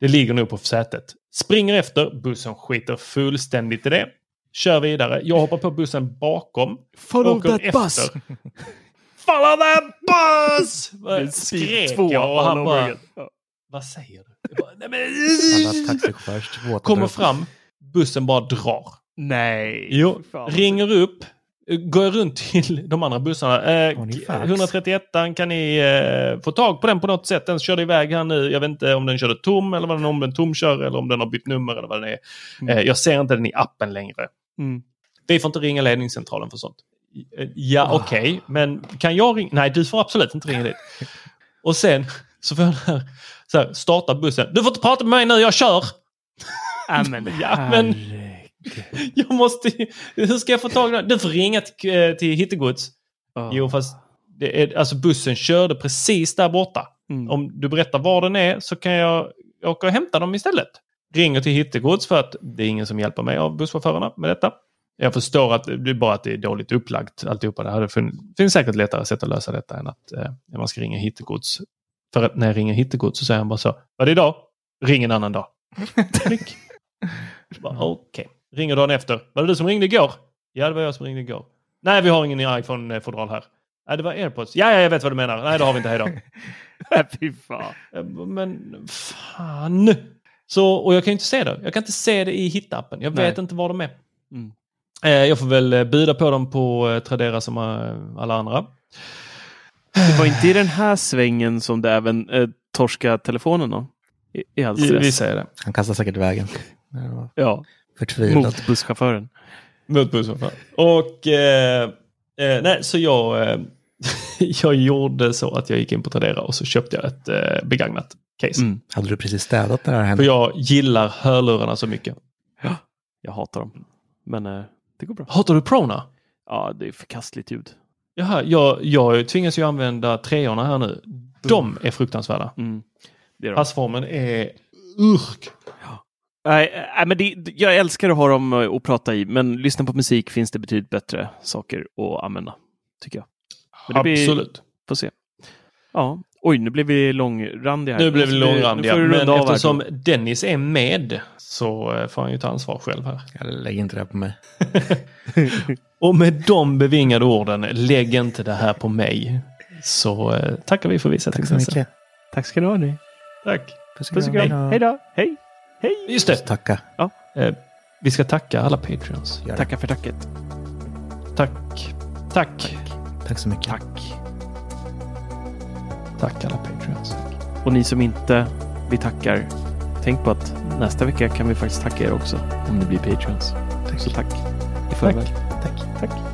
Det ligger nog på sätet. Springer efter. Bussen skiter fullständigt i det. Kör vidare. Jag hoppar på bussen bakom. Follow that efter. bus! Follow that bus! Skrek två jag och han bara... Ja. Vad säger du? Jag bara, Nej, men... Kommer fram. Bussen bara drar. Nej. Jo, Fan. ringer upp går runt till de andra bussarna. Eh, Har ni fax? 131 kan ni eh, få tag på den på något sätt. Den körde iväg här nu. Jag vet inte om den körde tom eller vad den, om den tomkör eller om den har bytt nummer eller vad den är. Mm. Eh, jag ser inte den i appen längre. Mm. Vi får inte ringa ledningscentralen för sånt. Eh, Ja, Ah. okej, men kan jag ringa? Nej, du får absolut inte ringa dit. Och sen så får jag här, så här, starta bussen. Du får inte prata med mig nu, jag kör! Ja, men, Ja, men-. Jag måste Hur ska jag få tag i den? Du får ringa till, eh, till Hittegods. Ja. Jo, fast det är, alltså bussen körde precis där borta. Mm. Om du berättar var den är så kan jag åka och hämta dem istället. Ringer till Hittegods för att det är ingen som hjälper mig av busschaufförerna med detta. Jag förstår att det är bara att det är dåligt upplagt alltihopa. Det hade fun- finns säkert lättare sätt att lösa detta än att eh, man ska ringa Hittegods. För att när jag ringer Hittegods så säger han bara så. Var det idag? Ring en annan dag. Okej. Ringer dagen efter. Var det du som ringde igår? Ja, det var jag som ringde igår. Nej, vi har ingen iPhone-fodral här. Nej, det var airpods. Ja, ja, jag vet vad du menar. Nej, det har vi inte. Hej då. Fy fan. Men fan. Så, och jag kan ju inte se det. Jag kan inte se det i hittappen. Jag vet Nej. inte var de är. Mm. Eh, Jag får väl eh, bjuda på dem på eh, Tradera som alla andra. Det var inte i den här svängen som det även eh, torska telefonen då? I, i all Vi stress. säger det. Han kastar säkert i vägen. Det var Ja, Förtvivlat. mot busschauffören. Mot busschaufför. Och eh, eh, nej, så jag, eh, jag gjorde så att jag gick in på Tradera och så köpte jag ett eh, begagnat case. Mm. Hade du precis städat när det här För hände? jag gillar hörlurarna så mycket. Jag hatar dem. Men eh, det går bra. Hatar du Prona? Ja, det är förkastligt ljud. Jaha, jag, jag tvingas ju använda treorna här nu. De är fruktansvärda. Mm. Det är de. Passformen är urk. Nej, äh, nej, men det, jag älskar att ha dem eh, att prata i, men lyssna på musik finns det betydligt bättre saker att använda. Tycker jag. Men det blir- Absolut. Får se. Ja, oj, nu blev vi långrandiga. här. Nu blev vi du- långrandiga. nu får du Men här eftersom då. Dennis är med så eh, får han ju ta ansvar själv här. Jag lägger inte det här på mig. Och med de bevingade orden, lägg inte det här på mig. Så eh, tackar vi för visat Tack så intresse. mycket. Tack ska ni ha nu. Tack. Puss Puss och kram. Hej då. Hej. Hej. Just det. Tacka. Eh, vi ska tacka alla Patreons. Gör det. Tacka för tacket. Tack. Tack. Tack så mycket. Tack. Tack alla Patreons. Och ni som inte vi tackar, tänk på att nästa vecka kan vi faktiskt tacka er också om ni blir Patreons. Tack. Så tack i förväg. Tack. Tack.